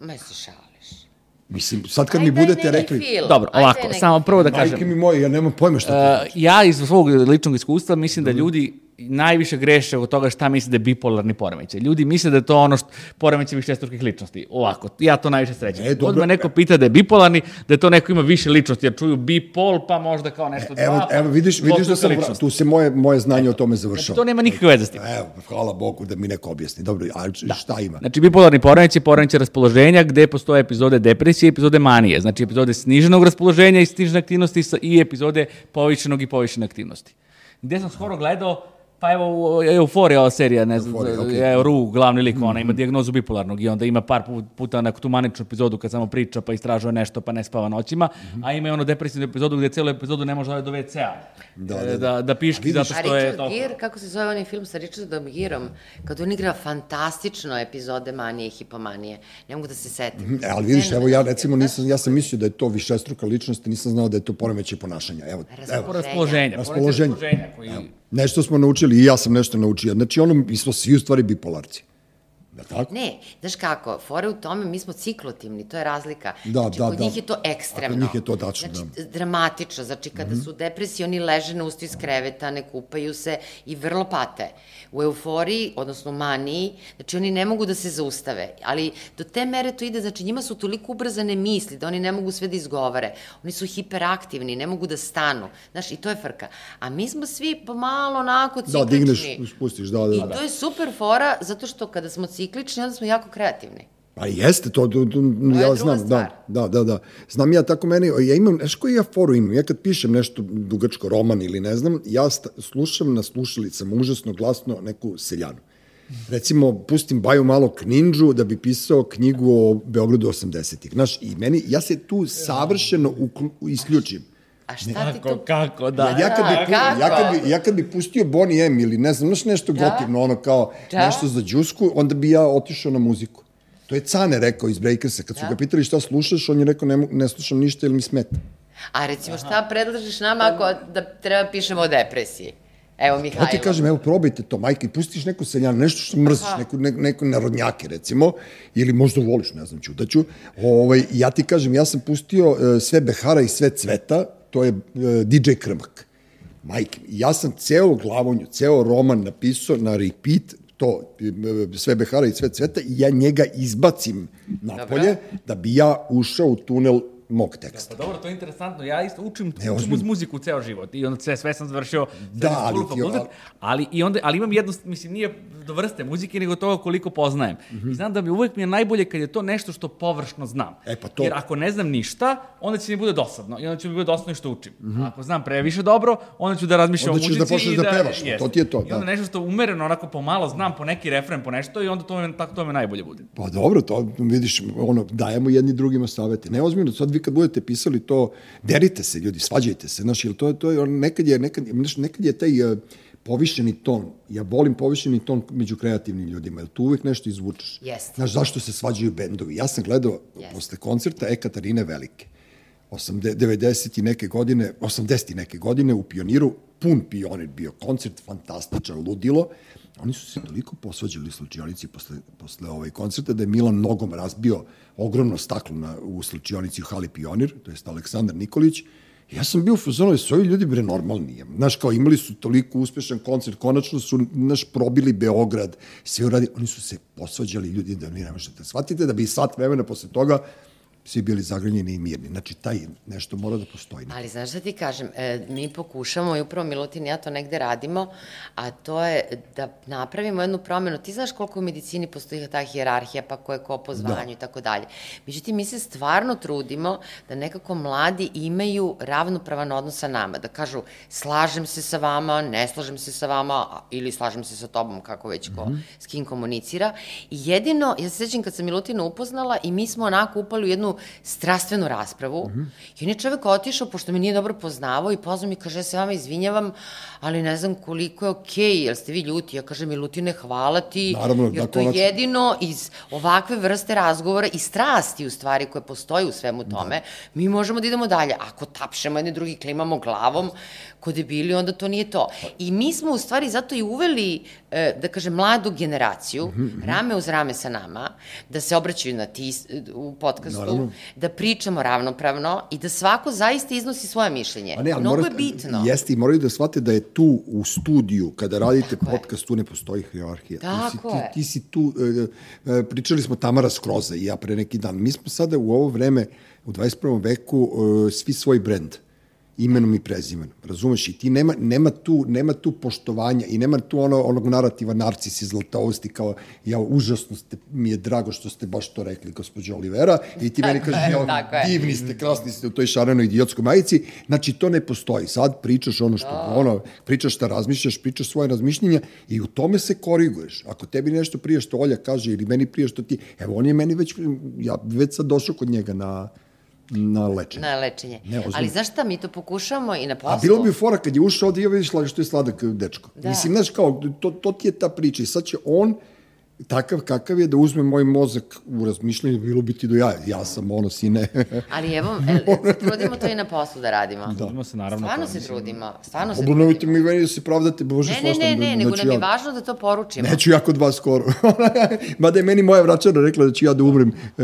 Ma se šališ. Mislim, sad kad mi Ajde, budete neki rekli, film, Dobro, ajde ovako, samo prvo da majke kažem. mi moje, ja nemam pojma šta Uh, ja iz svog ličnog iskustva mislim da ljudi najviše greše od toga šta misle da je bipolarni poremećaj. Ljudi misle da je to ono što poremećaj višestrukih ličnosti. Ovako, ja to najviše srećem. E, E, dobro. neko pita da je bipolarni, da je to neko ima više ličnosti, jer čuju bipol, pa možda kao nešto Evo, dva. pa evo vidiš, vidiš da sam, ličnost. tu se moje, moje znanje o tome završava. To nema nikakve veze s tim. Evo, hvala Bogu da mi neko objasni. Dobro, a šta ima? Znači, bipolarni poremećaj poremećaj raspoloženja gde postoje epizode depresije i epizode manije. Znači, epizode sniženog raspoloženja i snižene aktivnosti i epizode povišenog i povišene aktivnosti. Gde sam skoro gledao Pa evo, Euforija, ova serija, ne znam, okay. Ru, glavni lik, ona ima dijagnozu bipolarnog i onda ima par pu- puta neku tu maničnu epizodu kad samo priča pa istražuje nešto pa ne spava noćima, a ima i ono depresivnu epizodu gde celu epizodu ne može da do WC-a. Da, E, da, da. da, da piški zato A što je Richard to... Gere, kako se zove onaj film sa Richardom Gereom, kad on igra fantastično epizode manije i hipomanije. Ne mogu da se setim. E, ali vidiš, evo ja recimo nisam, ja sam mislio da je to višestruka ličnost, nisam znao da je to poremećaj ponašanja. Evo, evo, Po raspoloženja. Raspoloženje. Raspoloženja koji... nešto smo naučili i ja sam nešto naučio. Znači, ono, mi smo svi u stvari bipolarci. Da tako? Ne, znaš kako, fore u tome, mi smo ciklotimni, to je razlika. Da, znači, da, kod da. njih je to ekstremno. Kod njih je to tačno, znači, da. dramatično, znači kada Mhm. su depresiji, oni leže na ustu iz kreveta, ne kupaju se i vrlo pate. U euforiji, odnosno maniji, znači oni ne mogu da se zaustave, ali do te mere to ide, znači njima su toliko ubrzane misli da oni ne mogu sve da izgovore. Oni su hiperaktivni, ne mogu da stanu. Znaš, i to je frka. A mi smo svi pomalo onako Da, ciklični. digneš, spustiš, da, da, I da. to je super fora, zato što kada smo ciklični, onda smo jako kreativni. Pa jeste, to, to, to je ja znam, stvar. da, da, da, da. Znam ja tako meni, ja imam, znaš koji ja foru imam, ja kad pišem nešto dugačko roman ili ne znam, ja sta, slušam na slušalicama užasno glasno neku seljanu. Recimo, pustim Baju malo kninđu da bi pisao knjigu o Beogradu 80-ih. Znaš, i meni, ja se tu savršeno uklu, isključim. A šta ti Kako, to... kako, da. Ja, ja, kad bi, pu- kako? ja, kad bi, ja kad bi pustio Bonnie M ili ne znam, znaš nešto Da. gotivno, ono kao Da. nešto za džusku, onda bi ja otišao na muziku. To je Cane rekao iz Breakersa. Kad su Da. ga pitali šta slušaš, on je rekao ne, ne slušam ništa jer mi smeta. A recimo, šta predlažeš nama ako da treba pišemo o depresiji? Evo, Ja Mihajlo. ti kažem, evo, probajte to, majke, pustiš neku seljanu, nešto što mrziš, neku, ne, neku narodnjake, recimo, ili možda voliš, ne znam, čutaću. Ovaj, ja ti kažem, ja sam pustio e, sve Behara i sve Cveta, to je e, DJ Krmak. Majke, ja sam ceo glavonju, ceo roman napisao na repeat, to, e, sve Behara i sve Cveta, i ja njega izbacim napolje, da bi ja ušao u tunel mog teksta. Pa dobro, to je interesantno. Ja isto učim, učim ozbiljno. uz muziku ceo život i onda sve, sve sam završio Da, ali ti- fakultet, ali, i onda, ali imam jedno, mislim, nije do vrste muzike, nego toga koliko poznajem. I znam da mi uvek mi je najbolje kad je to nešto što površno znam. Mhm. E, pa to- Jer ako ne znam ništa, onda će mi bude dosadno i onda će mi bude dosadno i što učim. A ako znam previše dobro, onda ću da razmišljam Mhm. Onda o ćeš muzici. da počneš i da pevaš, jeste. to ti je to, I onda da. nešto što umereno, onako pomalo znam po neki refren, po nešto i onda to me, tako to me najbolje bude. Pa dobro, to vidiš, ono, dajemo jedni drugima savete. Ne ozbiljno, sad vi kad budete pisali to, derite se ljudi, svađajte se, znaš, jer to, to je, nekad je, nekad, znaš, nekad je taj uh, povišeni ton, ja volim povišeni ton među kreativnim ljudima, jer tu uvek nešto izvučeš. Jeste. Znaš, zašto se svađaju bendovi? Ja sam gledao Jeste. posle koncerta E Katarine Velike, 80, 90 i neke godine, 80 i neke godine u Pioniru, pun Pionir bio, koncert fantastičan, ludilo. Oni su se toliko posvađali slučionici posle, posle ovaj koncerta da je Milan nogom razbio ogromno staklo na, u slučionici u hali Pionir, to jest Aleksandar Nikolić, Ja sam bio u fazonu da su ovi ljudi bre normalni. Znaš, kao imali su toliko uspešan koncert, konačno su naš probili Beograd, sve uradili, oni su se posvađali ljudi da vi ne možete shvatite da bi sat vremena posle toga svi bili zagranjeni i mirni. Znači, taj nešto mora da postoji. Ali znaš šta ti kažem, e, mi pokušamo i upravo Milutin i ja to negde radimo, a to je da napravimo jednu promenu. Ti znaš koliko u medicini postoji ta hijerarhija, pa ko je ko po zvanju i tako dalje. Međutim, mi se stvarno trudimo da nekako mladi imaju ravnopravan odnos sa nama, da kažu slažem se sa vama, ne slažem se sa vama, ili slažem se sa tobom, kako već ko, s kim komunicira. I jedino, ja se sećam kad sam Milutina upoznala i mi smo onako upali u jednu strastvenu raspravu i on je čovek otišao, pošto me nije dobro poznavao i pozvao mi i kaže, ja se vama izvinjavam, ali ne znam koliko je okej, jel ste vi ljuti? Ja kažem, Milutine, hvala ti, Naravno, jer da, to je konačno. jedino iz ovakve vrste razgovora i strasti u stvari koje postoje u svemu tome, mi možemo da idemo dalje. Ako tapšemo jedni drugi, klimamo glavom, ko debili, onda to nije to. I mi smo u stvari zato i uveli, e, da kažem, mladu generaciju, Mhm, rame uz rame sa nama, da se obraćaju na ti u podcastu, Naravno. Da pričamo ravnopravno i da svako zaista iznosi svoje mišljenje. A ne, ali Mnogo morate- je bitno. Jeste, i moraju da shvate da je tu u studiju, kada radite Tako je. podcast, tu ne postoji hierarhija. Tako ti, si, ti, je. ti si tu, e, e, pričali smo Tamara Skroza i ja pre neki dan. Mi smo sada u ovo vreme, u 21. veku, e, svi svoj brend. Imenom i prezimenom. Razumeš? I ti nema, nema, tu, nema tu poštovanja i nema tu ono, onog narativa narcis i kao ja užasno ste, mi je drago što ste baš to rekli, gospođo Olivera, i ti meni kažeš, ja, divni ste, krasni ste u toj šarenoj idiotskoj majici. Znači, to ne postoji. Sad pričaš ono što, da. ono, pričaš šta razmišljaš, pričaš svoje razmišljenja i u tome se koriguješ. Ako tebi nešto prije što Olja kaže ili meni prije što ti, evo, on je meni već, ja već sad došao kod njega na, na lečenje. Na lečenje. Ne, Ali znaš šta, mi to pokušamo i na poslu. A bilo bi fora kad je ušao ovdje, ja vidiš što je sladak dečko. Da. Mislim, znaš, kao, to, to ti je ta priča i sad će on, takav kakav je da uzme moj mozak u razmišljanju, bilo bi ti do ja. Ja sam ono, sine. Ali evo, el, trudimo to i na poslu da radimo. Da. Trudimo se, naravno. Stvarno se trudimo. Stvarno se Obrnovite mi meni da se pravdate, bože, ne, ne, ne, ne, ne, nego nam je važno da to poručimo. Neću ja kod vas skoro. Mada je meni moja vračara rekla da ću ja da umrem e,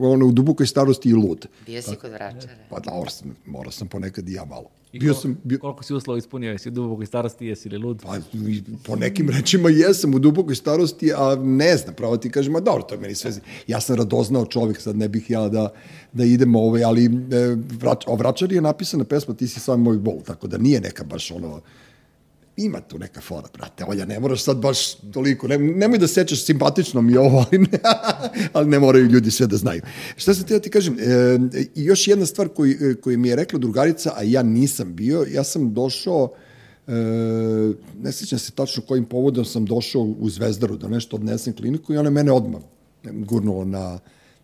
ono, u dubokoj starosti i lud. Bio si kod vračara. Pa da, morao sam ponekad i ja malo. I bio sam, bio... koliko si uslova ispunio? Jesi u dubokoj starosti, jesi li lud? Pa, po nekim rečima jesam u dubokoj starosti, a ne znam, pravo ti kažem, a dobro, to je meni sve. Ja sam radoznao čovjek, sad ne bih ja da, da idem ovaj, ali e, vrač, o Vračari je napisana pesma Ti si sam moj bol, tako da nije neka baš ono, ima tu neka fora, brate, Olja, ne moraš sad baš toliko, ne, nemoj da sećaš simpatično mi ovo, ali ne, ali ne moraju ljudi sve da znaju. Šta sam te da ti kažem, e, još jedna stvar koju, koju mi je rekla drugarica, a ja nisam bio, ja sam došao, e, ne sećam se tačno kojim povodom sam došao u Zvezdaru da nešto odnesem kliniku i ona mene odmah gurnula na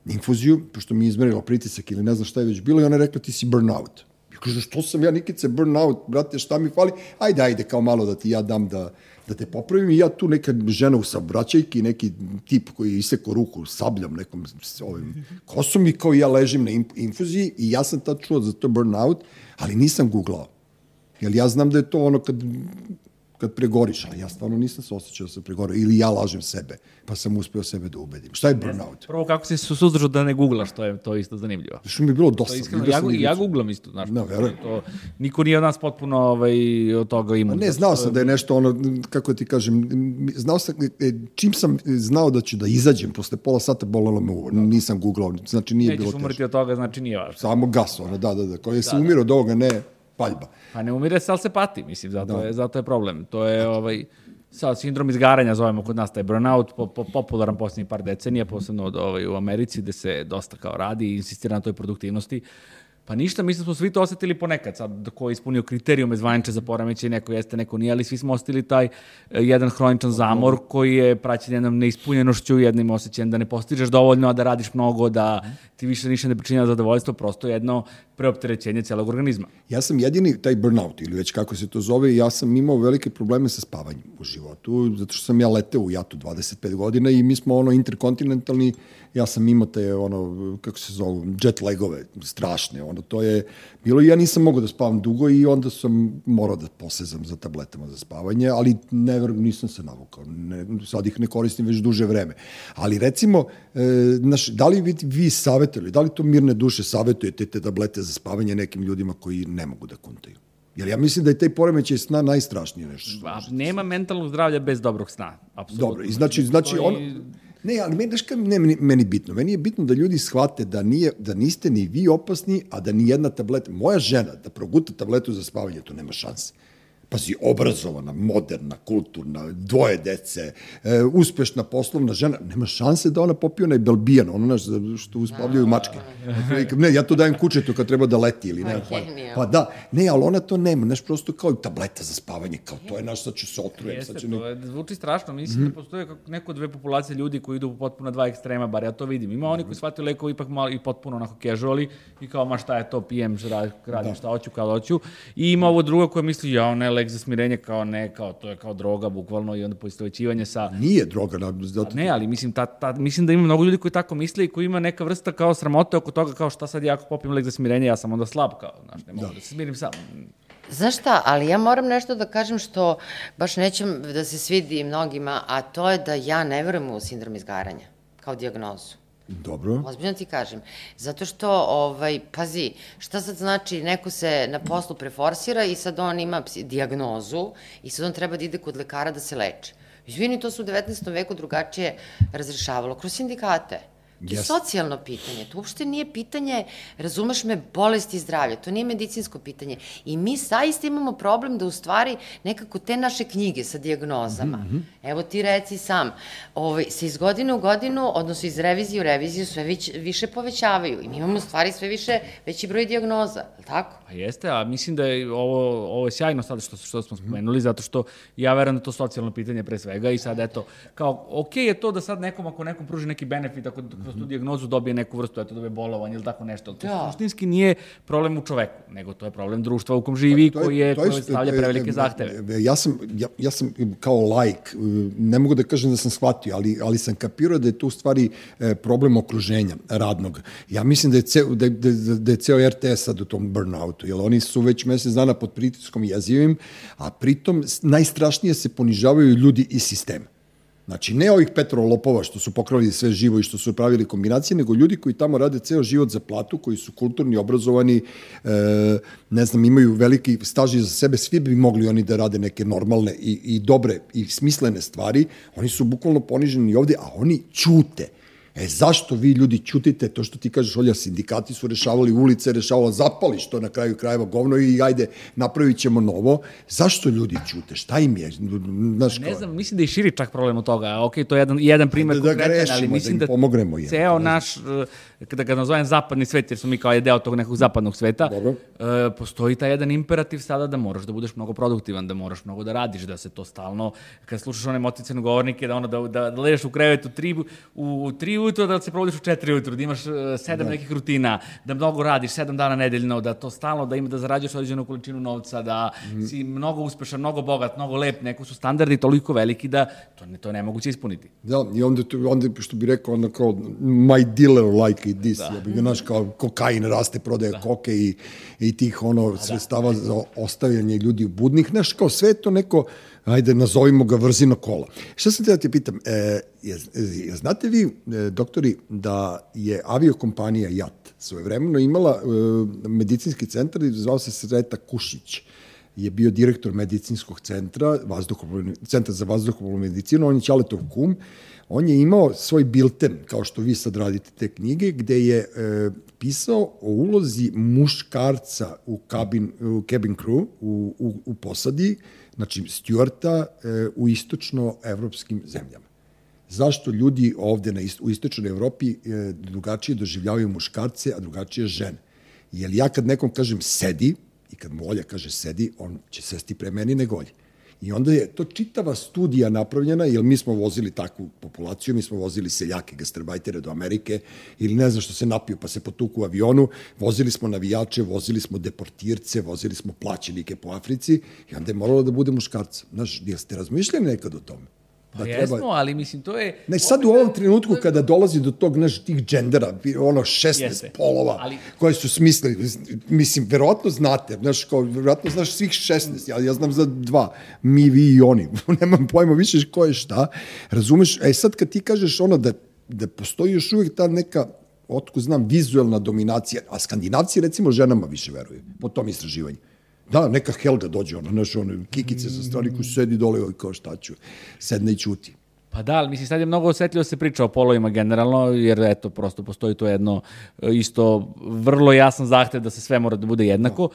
infuziju, pošto mi je izmerila pritisak ili ne znam šta je već bilo i ona je rekla ti si burnout. Ja kažem, što sam ja Nikice burnout, brate, šta mi fali? Ajde, ajde, kao malo da ti ja dam da, da te popravim i ja tu neka žena u saobraćajki, neki tip koji je iseko ruku sabljam nekom ovim kosom i kao ja ležim na infuziji i ja sam tad čuo za to burnout, ali nisam googlao. Jer ja znam da je to ono kad kad pregoriš, ali ja stvarno nisam se osjećao da sam pregorio, ili ja lažem sebe, pa sam uspeo sebe da ubedim. Šta je burnout? Prvo, kako si se suzdržao da ne googlaš, to je, to je isto zanimljivo. Što mi je bilo dosta. Iskreno, ja, ja googlam isto, znaš. No, verujem. To, niko nije od nas potpuno ovaj, od toga imao. Ne, znao sam da je nešto ono, kako ti kažem, znao sam, e, čim sam znao da ću da izađem, posle pola sata bolelo me uvo, nisam googlao, znači nije Nećeš bilo teško. Nećeš umrti od toga, znači nije važno. Samo gas, ono, da, da, da, koji se da, umiro od ovoga, ne, paljba. Pa ne umire se, ali se pati, mislim, zato, da. je, zato je problem. To je, ovaj, sad, sindrom izgaranja zovemo kod nas taj burnout, po, po, popularan poslednjih par decenija, posebno od, ovaj, u Americi, gde se dosta kao radi i insistira na toj produktivnosti. Pa ništa, mislim da smo svi to osetili ponekad, sad ko je ispunio kriterijume zvaniče za poremeće, neko jeste, neko nije, ali svi smo osetili taj uh, jedan hroničan zamor koji je praćen jednom neispunjenošću, jednim osjećajem da ne postižeš dovoljno, a da radiš mnogo, da ti više ništa ne pričinja zadovoljstvo, prosto jedno preopterećenje celog organizma. Ja sam jedini taj burnout, ili već kako se to zove, ja sam imao velike probleme sa spavanjem u životu, zato što sam ja leteo u jatu 25 godina i mi smo ono interkontinentalni, ja sam imao te ono, kako se zove, jet lagove, strašne, ono, to je bilo i ja nisam mogao da spavam dugo i onda sam morao da posezam za tabletama za spavanje, ali ne, nisam se navukao, ne, sad ih ne koristim već duže vreme. Ali recimo, e, naš, da li vi, vi savjetili, da li to mirne duše savjetujete te tablete za spavanje nekim ljudima koji ne mogu da kuntaju? Jer ja mislim da je taj poremećaj sna najstrašnije nešto. Što, A, nema mentalnog zdravlja bez dobrog sna, apsolutno. Dobro, i znači, znači on, Ne, ali meni, znaš ne, meni, meni bitno? Meni je bitno da ljudi shvate da, nije, da niste ni vi opasni, a da ni jedna tableta, moja žena da proguta tabletu za spavanje, to nema šanse pazi, obrazovana, moderna, kulturna, dvoje dece, e, uspešna poslovna žena, nema šanse da ona popije onaj belbijan, ono naš što uspavljaju mačke. Ne, ja to dajem kučetu kad treba da leti ili ne. Pa, pa da, ne, ali ona to nema, znaš, prosto kao tableta za spavanje, kao to je naš, sad ću se otrujem. Jeste, sad ću to je, zvuči strašno, mislim mm da postoje neko dve populacije ljudi koji idu potpuno dva ekstrema, bar ja to vidim. Ima oni koji shvataju lekovi ipak malo i potpuno onako casuali i kao, ma šta je to, pijem, radim da. šta hoću, kao hoću. I ima ovo drugo koje misli, ja, ne, lek za smirenje kao ne, kao to je kao droga bukvalno i onda poistovećivanje sa... Nije droga. Na, zato... Ne, ali mislim, ta, ta, mislim da ima mnogo ljudi koji tako misle i koji ima neka vrsta kao sramote oko toga kao šta sad ja ako popim lek za smirenje, ja sam onda slab kao, znaš, ne mogu da, da se smirim sam. Znaš šta, ali ja moram nešto da kažem što baš nećem da se svidi mnogima, a to je da ja ne verujem u sindrom izgaranja kao diagnozu. Dobro. Ozbiljno ti kažem. Zato što, ovaj, pazi, šta sad znači, neko se na poslu preforsira i sad on ima diagnozu i sad on treba da ide kod lekara da se leče. Izvini, to se u 19. veku drugačije razrešavalo kroz sindikate. To je Jeste. socijalno pitanje, to uopšte nije pitanje, razumeš me, bolesti i zdravlja, to nije medicinsko pitanje. I mi saista imamo problem da u stvari nekako te naše knjige sa dijagnozama, Mhm, evo ti reci sam, ovaj, se iz godine u godinu, odnosno iz revizije u reviziju sve vić, više povećavaju i mi imamo u stvari sve više veći broj dijagnoza, je li tako? Pa jeste, a mislim da je ovo, ovo je sjajno sad što, što smo spomenuli, zato što ja verujem da to socijalno pitanje pre svega i sad eto, kao, ok je to da sad nekom, ako nekom pruži neki benefit, ako tu dijagnozu dobije neku vrstu, eto, dobije bolovanje ili tako nešto, to Da. suštinski nije problem u čoveku, nego to je problem društva u kom živi, To je- koji je, to je- stavlja to prevelike e, zahteve. e, Ja sam, ja, ja sam kao lajk, e, ne mogu da kažem da sam shvatio, ali, ali sam kapirao da je to u stvari problem okruženja radnog. Ja mislim da je, ceo, da, da, da je ceo RTS sad u tom burnoutu, jer oni su već mesec dana pod pritiskom jezivim, a pritom najstrašnije se ponižavaju ljudi iz sistema. Znači, ne ovih petrolopova što su pokrali sve živo i što su pravili kombinacije, nego ljudi koji tamo rade ceo život za platu, koji su kulturni, obrazovani, e, ne znam, imaju veliki staž za sebe, svi bi mogli oni da rade neke normalne i, i dobre i smislene stvari. Oni su bukvalno poniženi ovde, a oni ćute. E, zašto vi ljudi ćutite to što ti kažeš, Olja, sindikati su rešavali ulice, rešavalo zapali što na kraju krajeva govno i ajde, napravit ćemo novo. Zašto ljudi ćute? Šta im je? Znaš, Ne znam, mislim da je i širi čak problem od toga. Ok, to je jedan, jedan primer Da- da konkretan, grešimo, ali da mislim im da, pomognemo, je. ceo naš, eh, kada ga nazovem zapadni svet, jer smo mi kao je deo tog nekog zapadnog sveta, Dobro. eh, postoji taj jedan imperativ sada da moraš da budeš mnogo produktivan, da moraš mnogo da radiš, da se to stalno, kad slušaš one moticane govornike, da ono da, da, da ležeš u krevetu tri, u, u tri ujutro, da se provodiš u četiri ujutro, da imaš eh, sedam nekih rutina, da mnogo radiš, sedam dana nedeljno, da to stalno, da ima da zarađuješ određenu količinu novca, da si mnogo uspešan, mnogo bogat, mnogo lep, neko su standardi toliko veliki da to ne, to je nemoguće ispuniti. Da, i onda, tu- onda što bi rekao, onda kao, my dealer like it this, da. ja bih znaš, kao kokain raste, prodaje da. koke i, i tih ono sredstava da. za ostavljanje ljudi budnih, znaš, kao sve to neko, ajde, nazovimo ga vrzino kola. Šta sam te da ti pitam, e, je, je, znate vi, e, doktori, da je aviokompanija JAT svojevremeno imala e, medicinski centar, zvao se Sreta Kušić, je bio direktor medicinskog centra, centra za vazduhoplovnu medicinu, on je Ćaletov kum, on je imao svoj bilten, kao što vi sad radite te knjige, gde je e, pisao o ulozi muškarca u cabin, u cabin crew, u, u, u posadi, znači stjuarta e, u istočnoevropskim zemljama zašto ljudi ovde na ist, u istočnoj Evropi e, drugačije doživljavaju muškarce, a drugačije žene. Jer ja kad nekom kažem sedi, i kad mu Olja kaže sedi, on će sesti pre meni nego. I onda je to čitava studija napravljena, jer mi smo vozili takvu populaciju, mi smo vozili seljake, gastarbajtere do Amerike, ili ne znam što se napiju pa se potuku u avionu, vozili smo navijače, vozili smo deportirce, vozili smo plaćenike po Africi, i onda je moralo da bude muškarca. Znaš, jeste razmišljali nekad o tome? Da Jesmo, ali mislim, to je... Ne, sad u ovom trenutku kada dolazi do tog, znaš, tih džendera, ono 16 Jeste. polova Ali- koje su smislili, mislim, verovatno znate, znaš, kao, verovatno znaš svih 16, ja, ja znam za dva, mi, vi i oni, nemam pojma više ko je šta, razumeš, e sad kad ti kažeš ono da, da postoji još uvijek ta neka, otko znam, vizuelna dominacija, a skandinavci recimo ženama više veruju, po tom istraživanju. Da, neka Helga dođe, ona, znaš, ono, kikice sa strani koji sedi dole, oj, kao šta ću, sedne i ćuti. Pa da, ali mislim, sad je mnogo osjetljivo da se priča o polovima generalno, jer eto, prosto postoji to jedno e, isto vrlo jasan zahtev da se sve mora da bude jednako.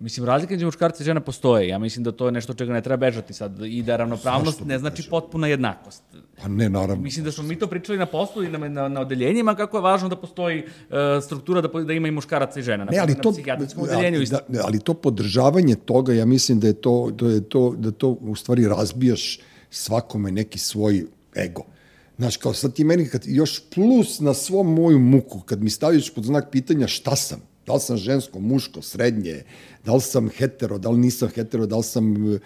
Mislim, razlika među muškarca i žena postoje. Ja mislim da to je nešto čega ne treba bežati sad. I da ravnopravnost ne znači bežao? potpuna jednakost. Pa ne, naravno. Mislim da smo mi to pričali na poslu i na, na, na odeljenjima kako je važno da postoji uh, struktura da, da ima i muškaraca i žena. Ne, ali na to, psihijatrijskom odeljenju isto. da, ali to podržavanje toga, ja mislim da je to, da je to, da to u stvari razbijaš svakome neki svoj ego. Znaš, kao sad ti meni, kad još plus na svom moju muku, kad mi staviš pod znak pitanja šta sam, da li sam žensko, muško, srednje, da li sam hetero, da li nisam hetero, da li sam e,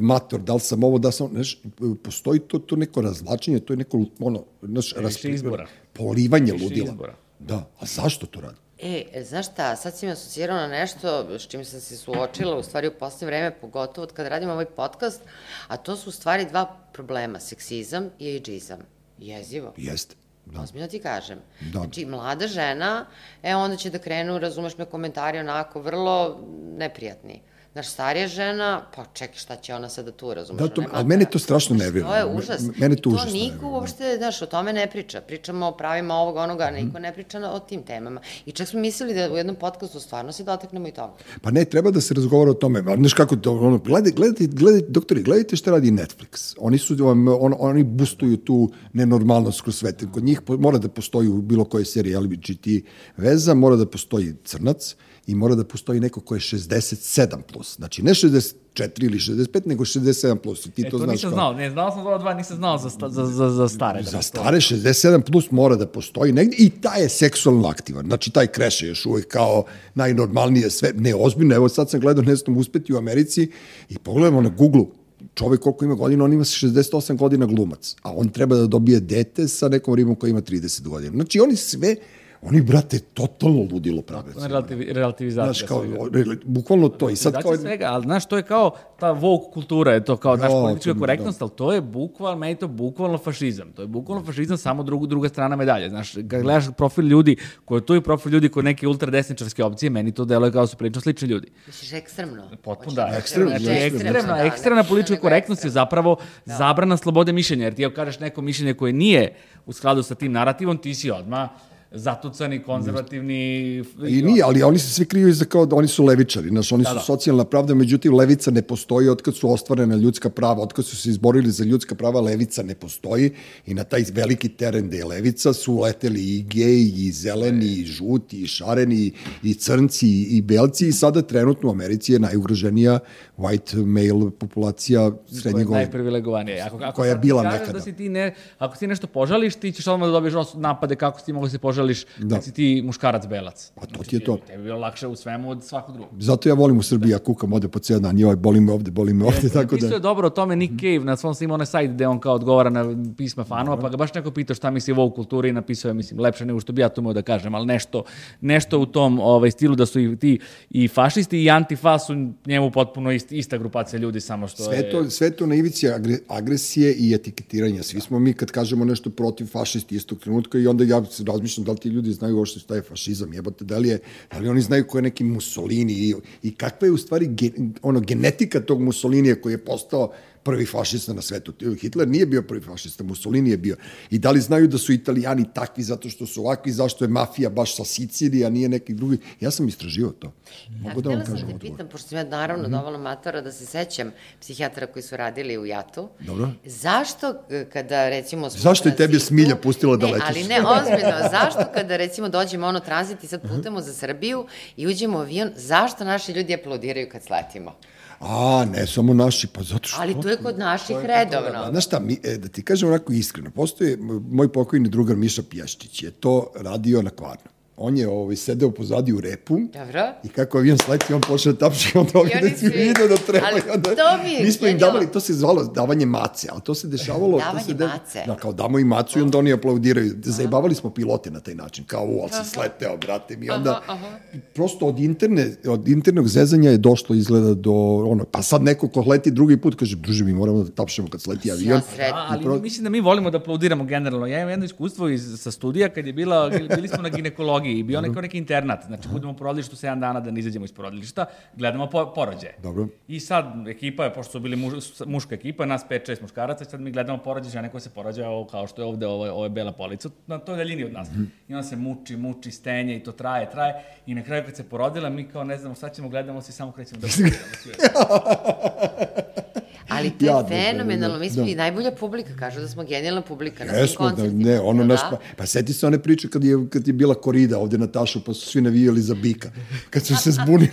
mator, da li sam ovo, da li sam, znaš, postoji to, to neko razlačenje, to je neko, ono, znaš, izbora. polivanje Više ludila. izbora. Da, a zašto to radi? E, znaš šta, sad si me asocirao na nešto s čim sam se suočila, u stvari u poslednje vreme, pogotovo od kada radim ovaj podcast, a to su u stvari dva problema, seksizam i ageizam. Jezivo. Jeste. Da. Ozbiljno ti kažem. Da. Znači, mlada žena, e, onda će da krenu, razumeš me, komentari onako vrlo neprijatni. Znaš, starija žena, pa čekaj, šta će ona sada tu, razumeš? Da, to- Nema ali mene para. to strašno nervira. To je užas. mene to I užasno To niko nervira, da. uopšte, znaš, o tome ne priča. Pričamo o pravima ovog, onoga, Mhm. niko ne priča o tim temama. I čak smo mislili da u jednom podcastu stvarno se dotaknemo i toga. Pa ne, treba da se razgovara o tome. Znaš kako to, ono, gledajte, gledajte, gledajte, doktori, gledajte šta radi Netflix. Oni su, vam, on, oni bustuju tu nenormalnost kroz svet. Kod njih mora da postoji u bilo kojoj seriji LGBT veza, mora da postoji crnac i mora da postoji neko ko je 67 plus. Znači, ne 64 ili 65, nego 67 plus. I ti E, to, to znaš nisam kao- znao, ne, znao sam za ova dva, nisam znao za, sta, za, za, za stare. da Za stare 67 plus mora da postoji negde i taj je seksualno aktivan. Znači, taj kreše još uvek kao najnormalnije sve. Ne, ozbiljno, evo sad sam gledao, ne znam, uspeti u Americi i pogledamo na Google čovek koliko ima godina, on ima 68 godina glumac, a on treba da dobije dete sa nekom ribom koja ima 30 godina. Znači, oni sve, oni, brate, totalno ludilo prave. Relativi, relativizacija. Znaš, kao, svega. re- bukvalno to. I sad kao... Svega, ali znaš, to je kao ta woke kultura, je to kao naš Da, politička to- korektnost, ali to je bukvalno, meni to bukvalno fašizam. To je bukvalno fašizam, samo drugu, druga strana medalje. Znaš, kad gledaš profil ljudi, koji je tu i profil ljudi koji neke ultradesničarske opcije, meni to deluje kao da su prilično slični ljudi. Misliš ekstremno? Potpuno da, reći ekstremno, znači, ekstremno, ekstremna, da, ekstremna ne politička korektnost je zapravo zabrana slobode mišljenja, jer ti ako kažeš neko mišljenje koje nije u skladu sa tim narativom, ti si odmah zatucani, konzervativni... I nije, ali oni se svi kriju iza kao da oni su levičari, znaš, oni su da. socijalna pravda, međutim levica ne postoji otkad su ostvarena ljudska prava, otkad su se izborili za ljudska prava, levica ne postoji i na taj veliki teren gde je levica su leteli i geji, i zeleni, i žuti, i šareni, i crnci, i belci i sada trenutno u Americi je najugroženija white male populacija srednjeg je godina. najprivilegovanija. Ako, ako Koja je bila kažeš nekada. Da si ti ne, ako ti nešto požališ, ti ćeš odmah da dobiješ napade kako si ti mogu da se požališ Da. kad si ti muškarac belac. Pa to ti je to. Tebi je bilo lakše u svemu od svakog drugog. Zato ja volim u Srbiji, ja kukam ovde po cijel dan, joj, boli me ovde, boli me ovde, tako da... je dobro o tome Nick Cave, na svom snima onaj sajt gde on kao odgovara na pisma fanova, pa ga baš neko pitao šta misli o woke kulturi i napisao je, mislim, lepše nego što bi ja to da kažem, ali nešto, nešto u tom ovaj, stilu da su i ti i fašisti i antifa su njemu potpuno ist, ista grupacija ljudi, samo što Sve je... to, sve to na ivici agre, agresije i etiketiranja. Svi smo mi kad kažemo nešto protiv fašisti istog trenutka i onda ja razmišljam da li ti ljudi znaju uopšte šta je fašizam, jebote, da li, je, da li oni znaju ko je neki Mussolini i, i kakva je u stvari gen, ono, genetika tog Mussolinija koji je postao prvi fašista na svetu. Hitler nije bio prvi fašista, Mussolini je bio. I da li znaju da su italijani takvi zato što su ovakvi, zašto je mafija baš sa Sicilije, a nije neki drugi. Ja sam istraživao to. Mogu da vam kažem te odgovor. pitam, pošto sam ja naravno dovoljno matora da se sećam psihijatara koji su radili u Jatu. Dobro. Zašto e, kada recimo... Zašto je tebi Smilja pustila da ne, letiš? ali ne, ozbiljno. Zašto kada recimo dođemo ono tranzit i sad putamo za Srbiju i uđemo u avion, zašto naši ljudi aplaudiraju kad sletimo? A, ne samo naši, pa zato što... Ali to je kod naših A, redovno. Znaš šta, mi, e, da ti kažem onako iskreno, postoje, moj pokojni drugar Miša Pješčić je to radio na kvarnu. On je ovaj, sedeo pozadi u repu Dobro. i kako avion sleti, on počne da tapše i onda I ovdje oni da si vidio da treba. Ali onda, to mi je mi smo im davali, to se zvalo davanje mace, ali to se dešavalo... to Davanje se de- mace. Da, kao damo im macu i onda oni aplaudiraju. Zajebavali smo pilote na taj način, kao u, ali si sleteo, brate mi. Onda, prosto od, interne, od internog zezanja je došlo izgleda do ono, pa sad neko ko leti drugi put kaže, druže, mi moramo da tapšemo kad sleti avion. Ja sretno. A, ali pro- mislim da mi volimo da aplaudiramo generalno. Ja imam jedno iskustvo iz, sa studija kad je bila, bili smo na ginekologiji i bio neko neki internat. Znači, budemo u porodilištu 7 dana da ne izađemo iz porodilišta, gledamo po, porođaje. Dobro. I sad ekipa je, pošto su bili muž, muška ekipa, nas 5-6 muškaraca, sad mi gledamo porođaje žene koja se porađa ovo, kao što je ovde, ovo, je- ovo je bela polica, na toj daljini od nas. I ona se muči, muči, stenje i to traje, traje. I na kraju kad se porodila, mi kao ne znamo šta ćemo, gledamo se i samo krećemo da. Ali to je Jadno, da, fenomenalno. da, Mi smo da. i najbolja publika. Kažu da smo genijalna publika na svim Jesmo, da, koncertima. ne, ono Da, naš, da. pa, pa seti se one priče kad je, kad je bila korida ovde na tašu, pa su svi navijali za bika. Kad su se zbunili,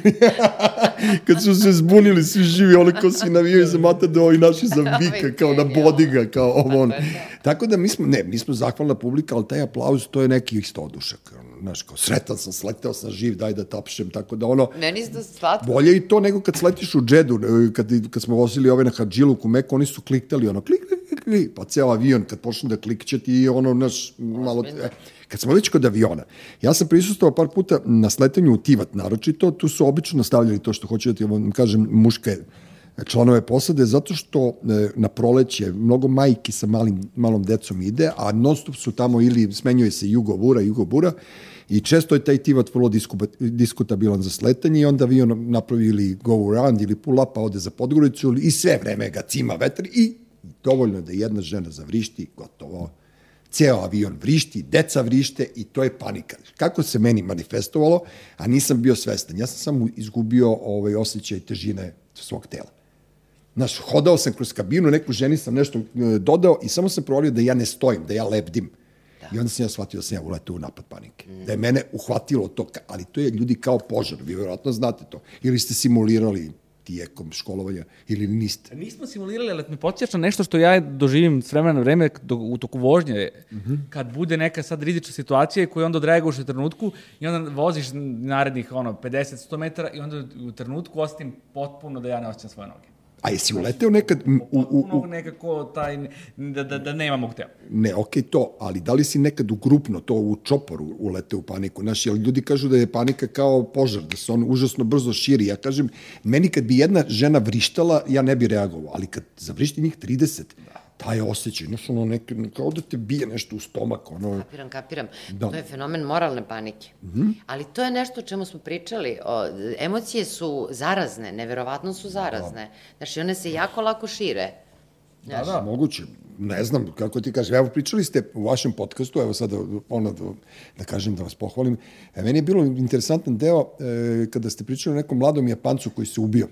kad su se zbunili svi živi, oni ko svi navijaju za Matado i naši za bika, kao na bodiga, kao ovo ono. Tako da mi smo, ne, mi smo zahvalna publika, ali taj aplauz, to je neki isto odušak. ono, Znaš, kao sretan sam, sleteo sam živ, daj da tapšem, tako da ono, Meni to slatko. Bolje i to nego kad sletiš u džedu, e, kad, kad smo vozili ove na Hadžilu u Meku, oni su kliktali ono, klik, klik, klik, klik, pa ceo avion kad počne da klikće ti ono, naš, malo, e, kad smo već kod aviona, ja sam prisustovao par puta na sletanju u Tivat, naročito, tu su obično nastavljali to što hoću da ti vam kažem, muške članove posade zato što e, na proleće mnogo majki sa malim, malom decom ide, a non stop su tamo ili smenjuje se jugo bura, jugo bura i često je taj tivat vrlo diskutabilan za sletanje i onda avion napravi ili go around ili pull up, pa ode za Podgoricu i sve vreme ga cima vetar i dovoljno da jedna žena zavrišti, gotovo ceo avion vrišti, deca vrište i to je panika. Kako se meni manifestovalo, a nisam bio svestan. Ja sam samo izgubio ovaj osjećaj težine svog tela. Znaš, hodao sam kroz kabinu, neku ženi sam nešto e, dodao i samo sam provalio da ja ne stojim, da ja lebdim. Da. I onda sam ja shvatio da sam ja uletao u napad panike. Mm. Da je mene uhvatilo to, ali to je ljudi kao požar, vi vjerojatno znate to. Ili ste simulirali tijekom školovanja ili niste? Nismo simulirali, ali mi podsjeća nešto što ja doživim s vremena na vreme do, u toku vožnje, mm -hmm. kad bude neka sad rizična situacija koju onda odreaguješ u trenutku i onda voziš narednih ono, 50-100 metara i onda u trenutku ostatim potpuno da ja ne osjećam svoje noge. A jesi uleteo nekad... U, u, u, nekako taj, da, da, da nemam hteo. Ne, okej okay, to, ali da li si nekad u grupno, to u čoporu uleteo u paniku? Znaš, jel ljudi kažu da je panika kao požar, da se on užasno brzo širi. Ja kažem, meni kad bi jedna žena vrištala, ja ne bi reagovao, ali kad zavrišti njih 30, da taj osjećaj, znaš, ono, neke, kao da te bije nešto u stomak, ono... Kapiram, kapiram. Da. To je fenomen moralne panike. Mm -hmm. Ali to je nešto o čemu smo pričali. O, emocije su zarazne, neverovatno su zarazne. Da. Znaš, i one se jako lako šire. Da, znaš. Da, da, moguće. Ne znam, kako ti kažeš. Evo, pričali ste u vašem podcastu, evo sada ono da, da kažem, da vas pohvalim. E, meni je bilo interesantan deo e, kada ste pričali o nekom mladom Japancu koji se ubio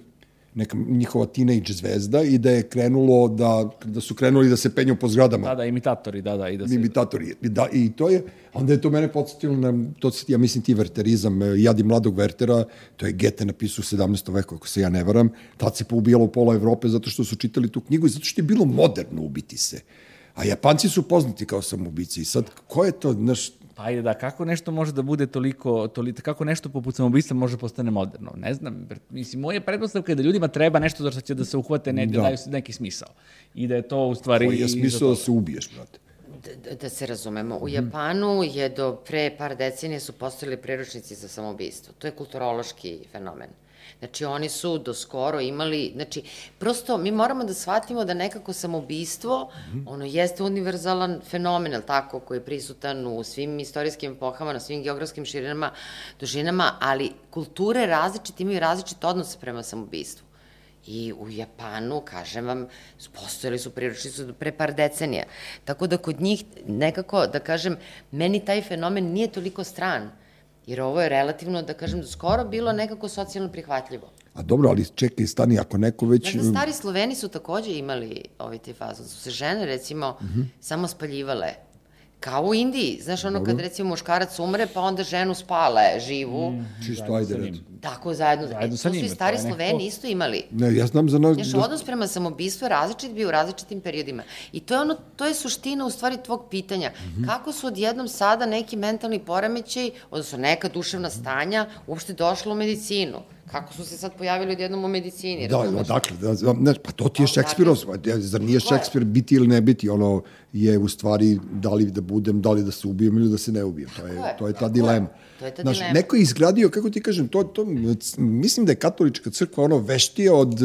neka njihova teenage zvezda i da je krenulo da, da su krenuli da se penju po zgradama. Da, da, imitatori, da, da. I, da se... imitatori. Da, I to je, onda je to mene podsjetilo na, to se, ja mislim ti verterizam, e, Jadi mladog Vertera, to je Gete napisao u 17. veku, ako se ja ne varam, tad se poubijalo pola Evrope zato što su čitali tu knjigu i zato što je bilo moderno ubiti se. A Japanci su poznati kao samoubici i sad, ko je to, znaš, ajde da, kako nešto može da bude toliko, toliko kako nešto poput samoubistva može da postane moderno? Ne znam, mislim, moja pretpostavka je da ljudima treba nešto za što će da se uhvate, ne, da. da daju neki smisao. I da je to u stvari... Koji je smisao da se ubiješ, brate? Da, da se razumemo, u Japanu je do pre par decenije su postojali priručnici za samoubistvo. To je kulturološki fenomen. Znači, oni su do skoro imali, znači, prosto mi moramo da shvatimo da nekako samoubistvo, mm -hmm. ono jeste univerzalan fenomen, ali tako, koji je prisutan u svim istorijskim epohama, na svim geografskim širinama, dužinama, ali kulture različite imaju različite odnose prema samoubistvu. I u Japanu, kažem vam, postojali su priručnici pre par decenija. Tako da kod njih nekako, da kažem, meni taj fenomen nije toliko stran Jer ovo je relativno, da kažem, do skoro bilo nekako socijalno prihvatljivo. A dobro, ali čekaj, stani, ako neko već... Dakle, stari Sloveni su takođe imali ovaj te fazon. Su se žene, recimo, uh mhm. -huh. samo spaljivale Kao u Indiji, znaš ono kad recimo muškarac umre pa onda ženu spale živu. Mm, Čisto ajde red. Tako zajedno. zajedno sa njim. To su i stari Sloveni neko... isto imali. Ne, ja znam za nas... Znaš, da... odnos prema samobistvu je različit bio u različitim periodima. I to je ono, to je suština u stvari tvog pitanja. Mm -hmm. Kako su odjednom sada neki mentalni poremećaj, odnosno neka duševna stanja, uopšte došla u medicinu? Kako su se sad pojavili odjednom u medicini? Da, odakle, da, ne, pa to ti je Šekspirov, pa, zar nije Šekspir biti ili ne biti, ono je u stvari da li da budem, da li da se ubijem ili da se ne ubijem, to je, je to je ta dilema. Je. To je ta Znaš, dilema. neko je izgradio, kako ti kažem, to, to, mislim da je katolička crkva ono veštija od,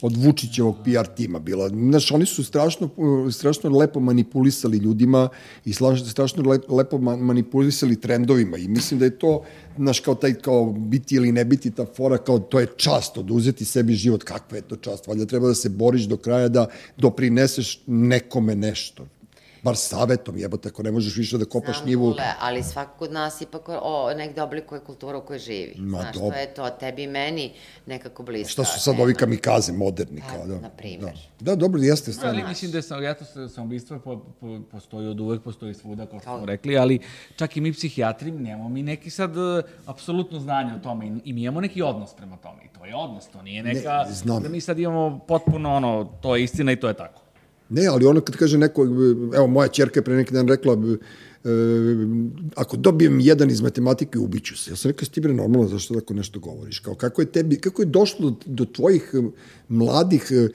od Vučićevog PR tima bila. Znaš, oni su strašno, strašno lepo manipulisali ljudima i strašno lepo manipulisali trendovima i mislim da je to znaš, kao taj, kao biti ili ne biti ta fora, kao to je čast, oduzeti sebi život, kakva je to čast, valjda treba da se boriš do kraja da doprineseš nekome nešto bar savetom, jebote, ako ne možeš više da kopaš Znam, njivu. Ule, ali svako od nas ipak o, negde oblikuje kulturu u kojoj živi. Ma, Znaš, dobro. to je to, tebi i meni nekako blisko. Šta su sad ovi kamikaze moderni? Pa, kao, da. Na primjer. Da. da, dobro, jeste stvarno. Ali mislim da sam, ja to sam ubistvo po, po, postoji od uvek, postoji svuda, kao što smo rekli, ali čak i mi psihijatri nemamo mi neki sad uh, apsolutno znanje o tome i, i mi imamo neki odnos prema tome. I to je odnos, to nije neka... Ne, znam. Da mi sad imamo potpuno ono, to je istina i to je tako. Ne, ali ono kad kaže neko, evo moja čerka je pre neki dan rekla, e, ako dobijem jedan iz matematike, ubiću se. Ja sam rekao, ti bre normalno, zašto tako nešto govoriš? Kao, kako je tebi, kako je došlo do, tvojih e, mladih e,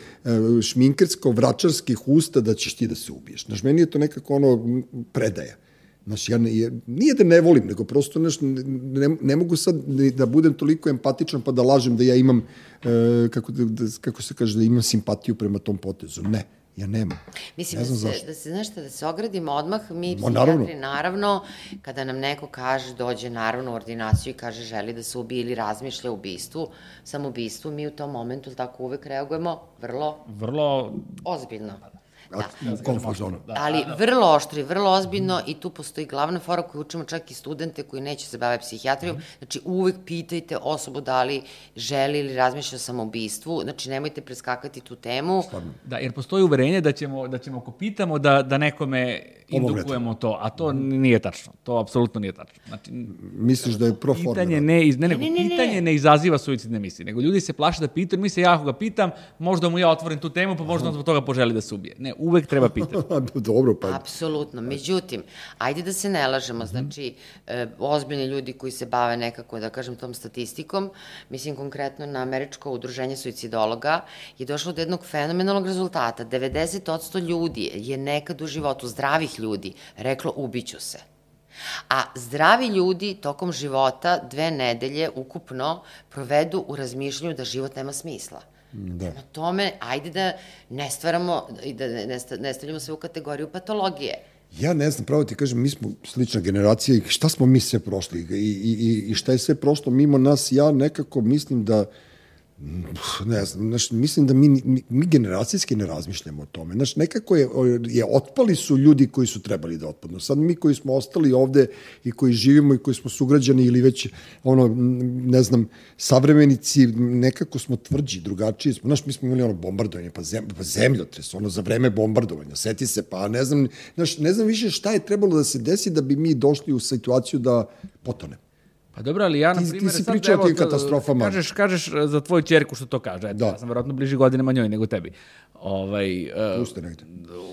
šminkersko-vračarskih usta da ćeš ti da se ubiješ? Znaš, meni je to nekako ono predaja. Znaš, ja ne, je, nije da ne volim, nego prosto znaš, ne, ne mogu sad da budem toliko empatičan pa da lažem da ja imam, e, kako, da, da, kako se kaže, da imam simpatiju prema tom potezu. Ne, ja nemam. Mislim ne da, znam se, zašto. da se, znaš šta, da se ogradimo odmah, mi Ma, psihijatri, naravno. naravno. kada nam neko kaže, dođe naravno u ordinaciju i kaže želi da se ubije ili razmišlja o ubistvu, samobistvu, mi u tom momentu, tako, uvek reagujemo vrlo Vrlo, ozbiljno. Da. U? Da, ali vrlo oštro i vrlo ozbiljno i tu postoji glavna fora koju učimo čak i studente koji neće se bave psihijatrijom. Znači uvek pitajte osobu da li želi ili razmišlja o samoubistvu. Znači nemojte preskakati tu temu. da, jer postoji uverenje da ćemo, da ćemo ako pitamo da, da nekome indukujemo to, a to nije tačno. To apsolutno nije tačno. Znači, Misliš da je pro pitanje ne, iz, ne, nego, Ne, ne, ne, ne. pitanje ne izaziva suicidne misli, nego ljudi se plaše da pitaju, mi se ja ako ga pitam, možda mu ja otvorim tu temu, pa možda on zbog toga poželi da se ubije. Ne, uvek treba pitati. Dobro, pa Apsolutno. Međutim, ajde da se ne lažemo, znači, e, ozbiljni ljudi koji se bave nekako, da kažem, tom statistikom, mislim konkretno na američko udruženje suicidologa, je došlo do jednog fenomenalnog rezultata. 90% ljudi je nekad u životu, zdravih ljudi, reklo ubiću se. A zdravi ljudi tokom života dve nedelje ukupno provedu u razmišljanju da život nema smisla. Da. Prema tome, ajde da ne stvaramo i da ne, ne, sta- ne stavljamo sve u kategoriju patologije. Ja ne znam, pravo ti kažem, mi smo slična generacija i šta smo mi sve prošli i, i, i, šta je sve prošlo mimo nas, ja nekako mislim da mm, ne znam, znaš, mislim da mi, mi, mi generacijski ne razmišljamo o tome. Znaš, nekako je, je, otpali su ljudi koji su trebali da otpadnu. Sad mi koji smo ostali ovde i koji živimo i koji smo sugrađani ili već, ono, ne znam, savremenici, nekako smo tvrđi, drugačiji smo. Znaš, mi smo imali ono bombardovanje, pa, zem, pa zemljotres, ono za vreme bombardovanja, seti se, pa ne znam, znaš, ne znam više šta je trebalo da se desi da bi mi došli u situaciju da potonemo. Pa dobro, ali ja, na Ti- ti primjer, si sad, pričao o tim katastrofama. Kažeš, kažeš e, za tvoju čerku što to kaže. Eto, Da. Ja sam verovatno bliži godinama njoj nego tebi. Ovaj, uh, Puste negde.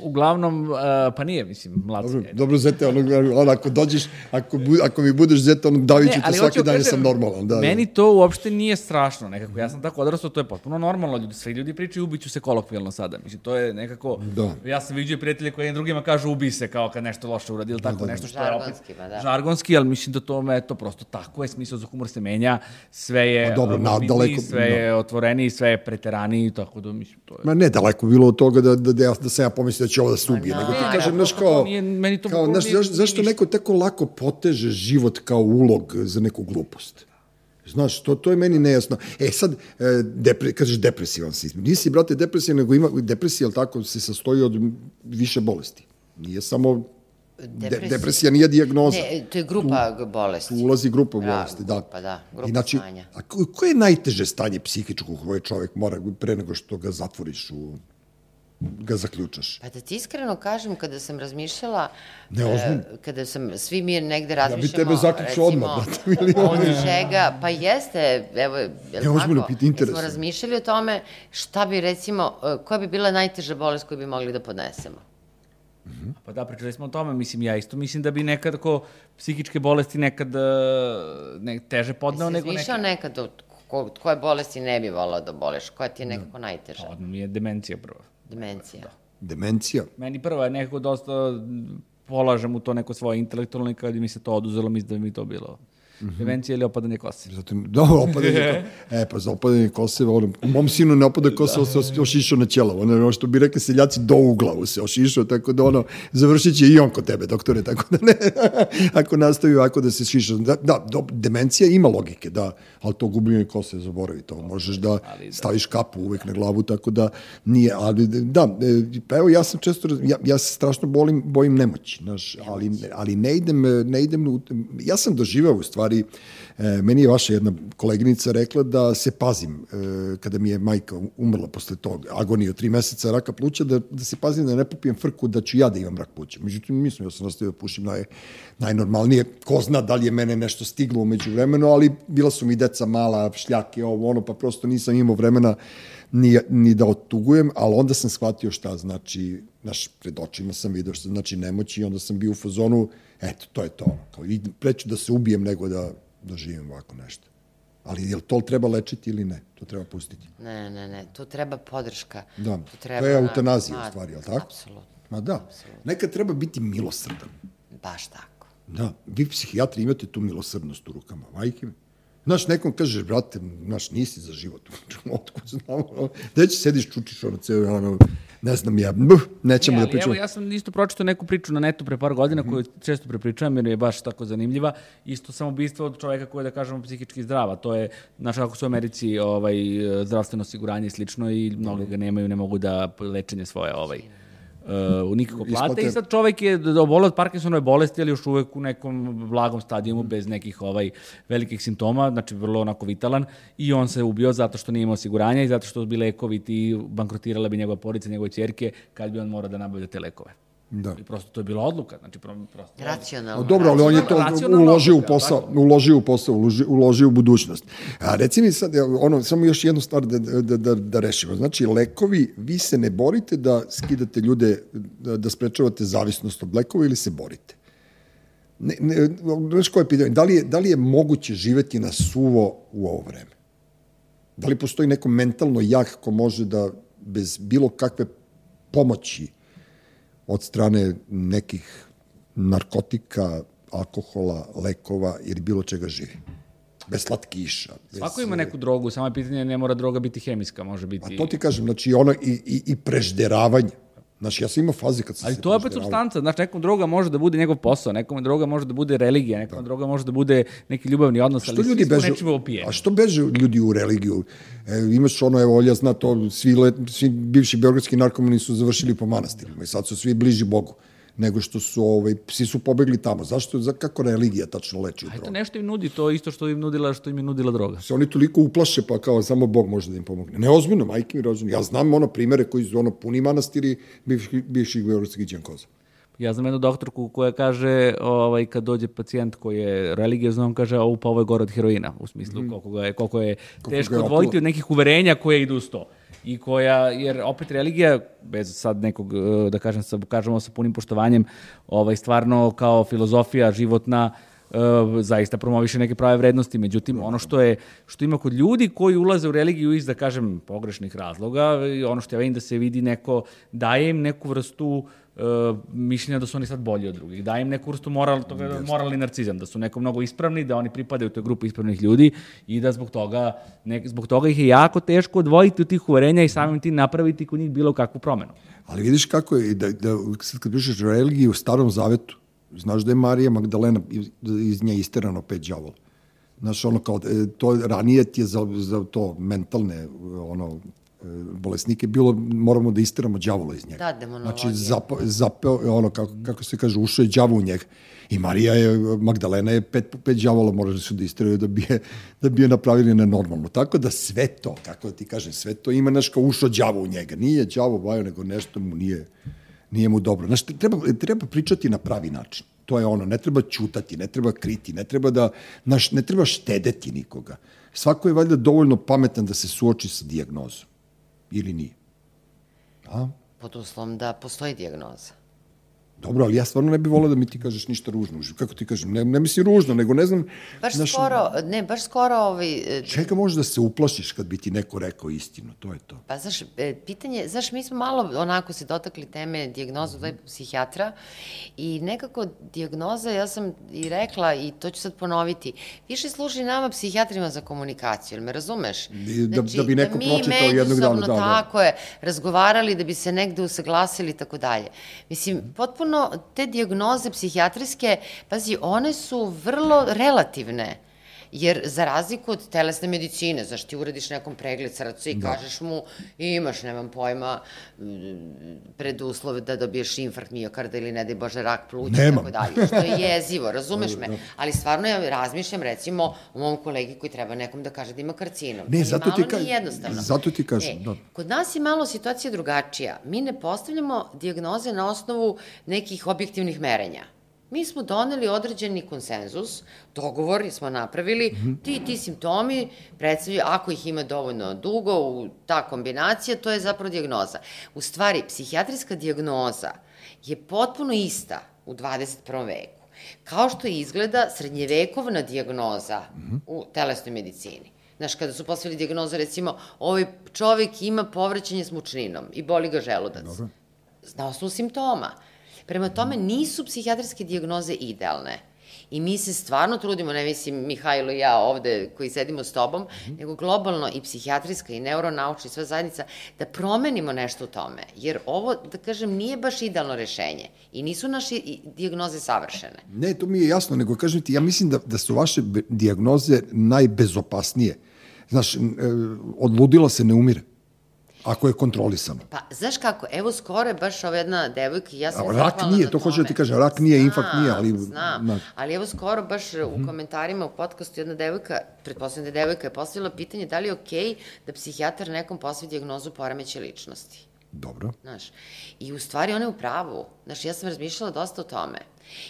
uglavnom, uh, pa nije, mislim, mlad. Dobro, dobro zete, ono, ono, ako dođeš, ako, bu, ako mi budeš zete, ono, davit ću te svaki dan, sam normalan. Da, meni to uopšte nije strašno, nekako. Ja sam tako odrastao, to je potpuno normalno. Ljudi, svi ljudi pričaju ubiću se kolokvijalno sada. Mislim, to je nekako... Da. Ja sam vidio prijatelje koji jednim drugima kažu ubi se kao kad nešto loše uradi ili tako nešto što je opet Žargonski, da. žargonski, ali mislim da to me to prosto tako je, smisao za humor se menja, sve je Pa dobro, na- morbidniji, daleko- sve je otvoreniji, sve je preteraniji, tako da mislim to je... Ma ne, daleko bilo od toga da, da, da, da sam ja pomislio da će ovo da se ubije, nego ti ne, kažem, znaš, to- kao, nije- meni to kao, znaš, nije- zašto, neko tako lako poteže život kao ulog za neku glupost? Znaš, to, to je meni nejasno. E sad, e, depre, kažeš depresivan si. Nisi, brate, depresivan, nego ima, depresija, jel tako, se sastoji od više bolesti. Nije samo, Depresija. depresija nije dijagnoza. Ne, to je grupa tu, bolesti. Tu ulazi grupa Da, bolesti, da. grupa, da, grupa Inači, stanja. a ko- koje je najteže stanje psihičko koje čovjek mora pre nego što ga zatvoriš u ga zaključaš? Pa da ti iskreno kažem, kada sam razmišljala, Ne, ozbiljno. e, kada sam, svi mi negde bi razmišljamo, tebe zaključao odmah, brate, milion. od čega, pa jeste, evo, je Ne, ozbiljno, tako? pit- interesuje. Jesmo razmišljali o tome šta bi, recimo, e, koja bi bila najteža bolest koju bi mogli da podnesemo? Pa da, pričali smo o tome, mislim, ja isto mislim da bi nekad ako psihičke bolesti nekad uh, ne, teže podneo Jesi nego neke... razmišljao nekad od ko, koje bolesti ne bi volao da boleš? Koja ti je nekako najteža? Pa, odmah mi je demencija prva. Demencija. Demencija. Meni prva je nekako dosta polažem u to neko svoje intelektualno i kad mi se to oduzelo, mislim da bi mi to bilo demencija ili opadanje kose. Zato, dobro, opadanje ko... E, pa za opadanje kose, ono, u mom sinu ne opada kosa, da. se ošišao na ćelav. Ono, ono što bi rekli seljaci, do u glavu se ošišao, tako da ono, završit će i on kod tebe, doktore, tako da ne, ako nastavi ovako da se šiša. Da, da do, demencija ima logike, da, ali to gubljenje kose zaboravi, to možeš da, Ali da. staviš kapu uvek na glavu, tako da nije, ali da, e, pa evo ja sam često, ja, ja se strašno bolim, bojim nemoći, znaš, ali, ali ne idem, ne idem, ja sam doživao u stvari, e, meni je vaša jedna koleginica rekla da se pazim e, kada mi je majka umrla posle tog agonije od tri meseca raka pluća, da, da se pazim da ne popijem frku da ću ja da imam rak pluća. Međutim, mislim, ja sam nastavio da pušim naj, najnormalnije. Ko zna da li je mene nešto stiglo umeđu vremenu, ali bila su mi deca mala, šljake, ovo, ono, pa prosto nisam imao vremena ni, ni da otugujem, ali onda sam shvatio šta znači, naš, pred očima sam vidio šta znači nemoći i onda sam bio u fazonu, eto, to je to. Kao, i preću da se ubijem nego da, da živim ovako nešto. Ali je li to treba lečiti ili ne? To treba pustiti. Ne, ne, ne, tu treba podrška. Da, tu treba to je na- eutanazija u stvari, je li tako? Apsolutno, Ma da, nekad treba biti milosrdan. baš tako. Da, vi psihijatri imate tu milosrdnost u rukama, majke mi. Znaš, nekom kažeš, brate, znaš, nisi za život. Otko znamo, gde će sediš, čučiš ono ceo, ono, ne znam ja, buh, nećemo Ne, da pričamo. Evo, ja sam isto pročitao neku priču na netu pre par godina koju često prepričavam jer je baš tako zanimljiva. Isto samoubistvo od čoveka koji je, da kažemo, psihički zdrava. To je, znaš, kako su u Americi ovaj, zdravstveno osiguranje i slično i mnogi ga nemaju, ne mogu da lečenje svoje ovaj, uh, nikako plate Isplate. i sad čovek je obole od Parkinsonove bolesti, ali još uvek u nekom blagom stadijumu bez nekih ovaj velikih simptoma, znači vrlo onako vitalan i on se ubio zato što nije imao osiguranja i zato što bi lekovi ti bankrotirala bi njegova porodica, njegove ćerke kad bi on morao da nabavlja te lekove. Da. I prosto to je bila odluka, znači pro- prosto. Racionalno. A dobro, ali on je to uložio u posao, tako. uložio u posao, uložio, uložio u budućnost. A reci mi sad, ono, samo još jednu stvar da, da, da, da rešimo. Znači, lekovi, vi se ne borite da skidate ljude, da, da sprečavate zavisnost od lekova ili se borite? Ne, ne, znaš koje je pitanje? Da li je, da li je moguće živeti na suvo u ovo vreme? Da li postoji neko mentalno jak ko može da bez bilo kakve pomoći od strane nekih narkotika, alkohola, lekova ili bilo čega živi. Bez slatkiša. Bez, Svako ima neku drogu, samo je pitanje ne mora droga biti hemijska, može biti... A to ti kažem, znači ono i, i, i prežderavanje. Znači, ja sam imao faze kad sam Ali se to je opet substanca, znači nekom droga može da bude njegov posao, nekom droga može da bude religija, nekom droga može da bude neki ljubavni odnos, Što ali ljudi beže, nečim opijeni. a što beže ljudi u religiju? E, imaš ono, evo, Olja zna to, svi, let, svi bivši beogradski narkomani su završili po manastirima i sad su svi bliži Bogu nego što su, ovaj, psi su pobegli tamo. Zašto, za kako religija tačno leči u Aj to drogu? nešto im nudi, to isto što im nudila, što im je nudila droga. se oni toliko uplaše pa kao samo Bog može da im pomogne. Neozbiljno, majke mi rođeni. Ja znam ono primere koji su ono puni manastiri bivših, bivših beogradskih džankoza. Ja znam jednu doktorku koja kaže, ovaj, kad dođe pacijent koji je religiozno, on kaže, ovo pa ovo je gore od heroina, u smislu koliko, ga je, koliko je teško ga je odvojiti od nekih uverenja koje idu uz to. I koja, jer opet religija, bez sad nekog, eh, da kažem, sa, kažemo sa punim poštovanjem, ovaj, stvarno kao filozofija životna, eh, zaista promoviše neke prave vrednosti. Međutim, ono što je što ima kod ljudi koji ulaze u religiju iz, da kažem, pogrešnih razloga, ono što ja vidim da se vidi neko, daje im neku vrstu uh, mišljenja da su oni sad bolji od drugih. Daje im neku vrstu moral, toga, moralni narcizam, da su neko mnogo ispravni, da oni pripadaju toj grupi ispravnih ljudi i da zbog toga, ne, zbog toga ih je jako teško odvojiti od tih uverenja i samim tim napraviti kod njih bilo kakvu promenu. Ali vidiš kako je, da, da sad kad pišeš religiju u starom zavetu, znaš da je Marija Magdalena iz, nje isterano pet đavola. Znaš, ono kao, e, to ranije ti je za, za to mentalne, ono, bolesnike bilo, moramo da isteramo đavola iz njega. Da, demonologija. Znači, zapo, zapeo, ono, kako, kako se kaže, ušao je đavo u njega. I Marija je, Magdalena je pet, pet đavola morali su da isteraju da bi je, da bi je napravili nenormalno. Tako da sve to, kako da ti kažem, sve to ima nešto kao ušao đavo u njega. Nije đavo bajo, nego nešto mu nije, nije mu dobro. Znaš, treba, treba pričati na pravi način. To je ono, ne treba ćutati, ne treba kriti, ne treba da, znaš, ne treba štedeti nikoga. Svako je valjda dovoljno pametan da se suoči sa dijagnozom. Ili nije. A? Pod uslovom da postoji dijagnoza. Dobro, ali ja stvarno ne bih volao da mi ti kažeš ništa ružno. Kako ti kažem? Ne, ne mislim ružno, nego ne znam... Baš znaš, skoro, ne, baš skoro ovaj, e, Čega možeš da se uplašiš kad bi ti neko rekao istinu? To je to. Pa, znaš, e, pitanje, znaš, mi smo malo onako se dotakli teme dijagnozu mm psihijatra i nekako dijagnoza, ja sam i rekla i to ću sad ponoviti, više služi nama psihijatrima za komunikaciju, jel me razumeš? I da- da bi neko pročitao jednog dana, da, da. tako je, razgovarali da bi se negde usaglasili i tako dalje. Mislim, potpuno te dijagnoze psihijatrijske, pazi, one su vrlo relativne. Jer za razliku od telesne medicine, znaš, ti uradiš nekom pregled srca i da. kažeš mu imaš, nemam pojma, preduslove da dobiješ infarkt miokarda ili ne daj Bože rak pluća i Nemam. tako dalje. Što je jezivo, razumeš me? Ali stvarno ja razmišljam recimo o mom kolegi koji treba nekom da kaže da ima karcinom. Ne, zato ti ka- jednostavno. zato ti kažem, E, da. Kod nas je malo situacija drugačija. Mi ne postavljamo dijagnoze na osnovu nekih objektivnih merenja. Mi smo doneli određeni konsenzus, dogovor smo napravili, Mhm. ti ti simptomi predstavljaju, ako ih ima dovoljno dugo, u ta kombinacija, to je zapravo dijagnoza. U stvari, psihijatrijska dijagnoza je potpuno ista u 21. veku. Kao što izgleda srednjevekovna dijagnoza u telesnoj medicini. Znaš, kada su postavili dijagnozu, recimo, ovaj čovek ima povraćanje s mučninom i boli ga želudac. Na osnovu simptoma. Prema tome, nisu psihijatrijske dijagnoze idealne. I mi se stvarno trudimo, ne mislim Mihajlo i ja ovde koji sedimo s tobom, mm -hmm. nego globalno i psihijatrijska i neuronaučna i sva zajednica, da promenimo nešto u tome. Jer ovo, da kažem, nije baš idealno rešenje. I nisu naše diagnoze savršene. Ne, to mi je jasno, nego kažem ti, ja mislim da, da su vaše diagnoze najbezopasnije. Znaš, e, od ludila se ne umire ako je kontrolisano. Pa, znaš kako, evo skoro je baš ova jedna devojka, ja sam rak nije, to hoće da ti kaže, rak nije, znam, infakt nije, ali... Znam, na... ali evo skoro baš mm -hmm. u mhm. komentarima u podcastu jedna devojka, pretpostavljam da je devojka, je postavila pitanje da li je okej okay da psihijatar nekom posvi diagnozu poremeće ličnosti. Dobro. Znaš, i u stvari ona je u pravu. Znaš, ja sam razmišljala dosta o tome.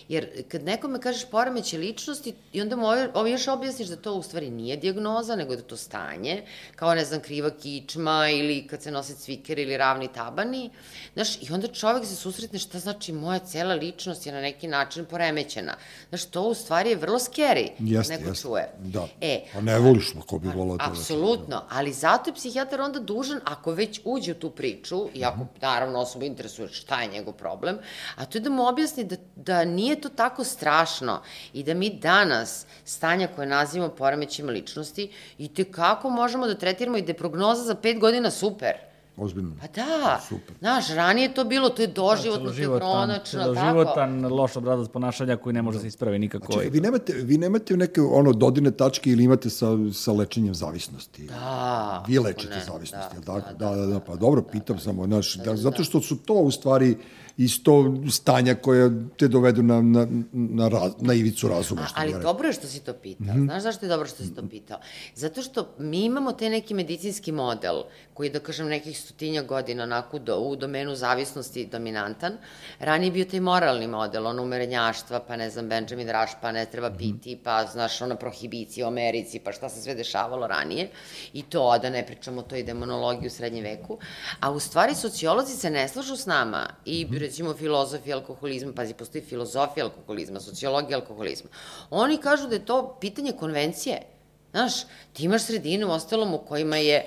Jer kad nekome kažeš poremeće ličnosti i onda mu ovo još objasniš da to u stvari nije diagnoza, nego da to stanje, kao ne znam kriva kičma ili kad se nose cviker ili ravni tabani, znaš, i onda čovek se susretne šta znači moja cela ličnost je na neki način poremećena. Znaš, to u stvari je vrlo scary, jeste, neko jeste. čuje. Da, e, a ne voliš ko bi volao to. Apsolutno, ali zato je psihijatar onda dužan, ako već uđe u tu priču, i ako, mm -hmm. naravno, osoba interesuje šta je njegov problem, a to je da mu objasni da, da nije to tako strašno i da mi danas stanja koje nazivamo poremećima ličnosti i te kako možemo da tretiramo i da je prognoza za pet godina super. Ozbiljno. Pa da, Super. znaš, ranije to bilo, to je doživotno, to je kronačno, tako. Celoživotan loš obrazac ponašanja koji ne može da se ispravi nikako. Znači, vi nemate, vi nemate neke ono, dodine tačke ili imate sa, sa lečenjem zavisnosti. Da. Vi lečite ne, zavisnosti, da, da, da, da, da, pa dobro, pitam samo, znaš, da, da, zato što su to u stvari isto stanja koja te dovedu na, na, na, raz, na ivicu razuma. A, ali dobro je što si to pitao. Mm -hmm. Znaš zašto je dobro što si to pitao? Zato što mi imamo te neki medicinski model koji, da kažem, nekih stotinja godina onako do, u domenu zavisnosti dominantan. Ranije bio taj moralni model, ono umerenjaštva, pa ne znam, Benjamin Rush, pa ne treba mhm. piti, pa znaš, ona prohibicija u Americi, pa šta se sve dešavalo ranije. I to, da ne pričamo o toj demonologiji u srednjem veku. A u stvari sociolozi se ne slažu s nama i -hmm recimo filozofi alkoholizma, pazi, postoji filozofija alkoholizma, sociologija alkoholizma. Oni kažu da je to pitanje konvencije. Znaš, ti imaš sredinu u ostalom u kojima je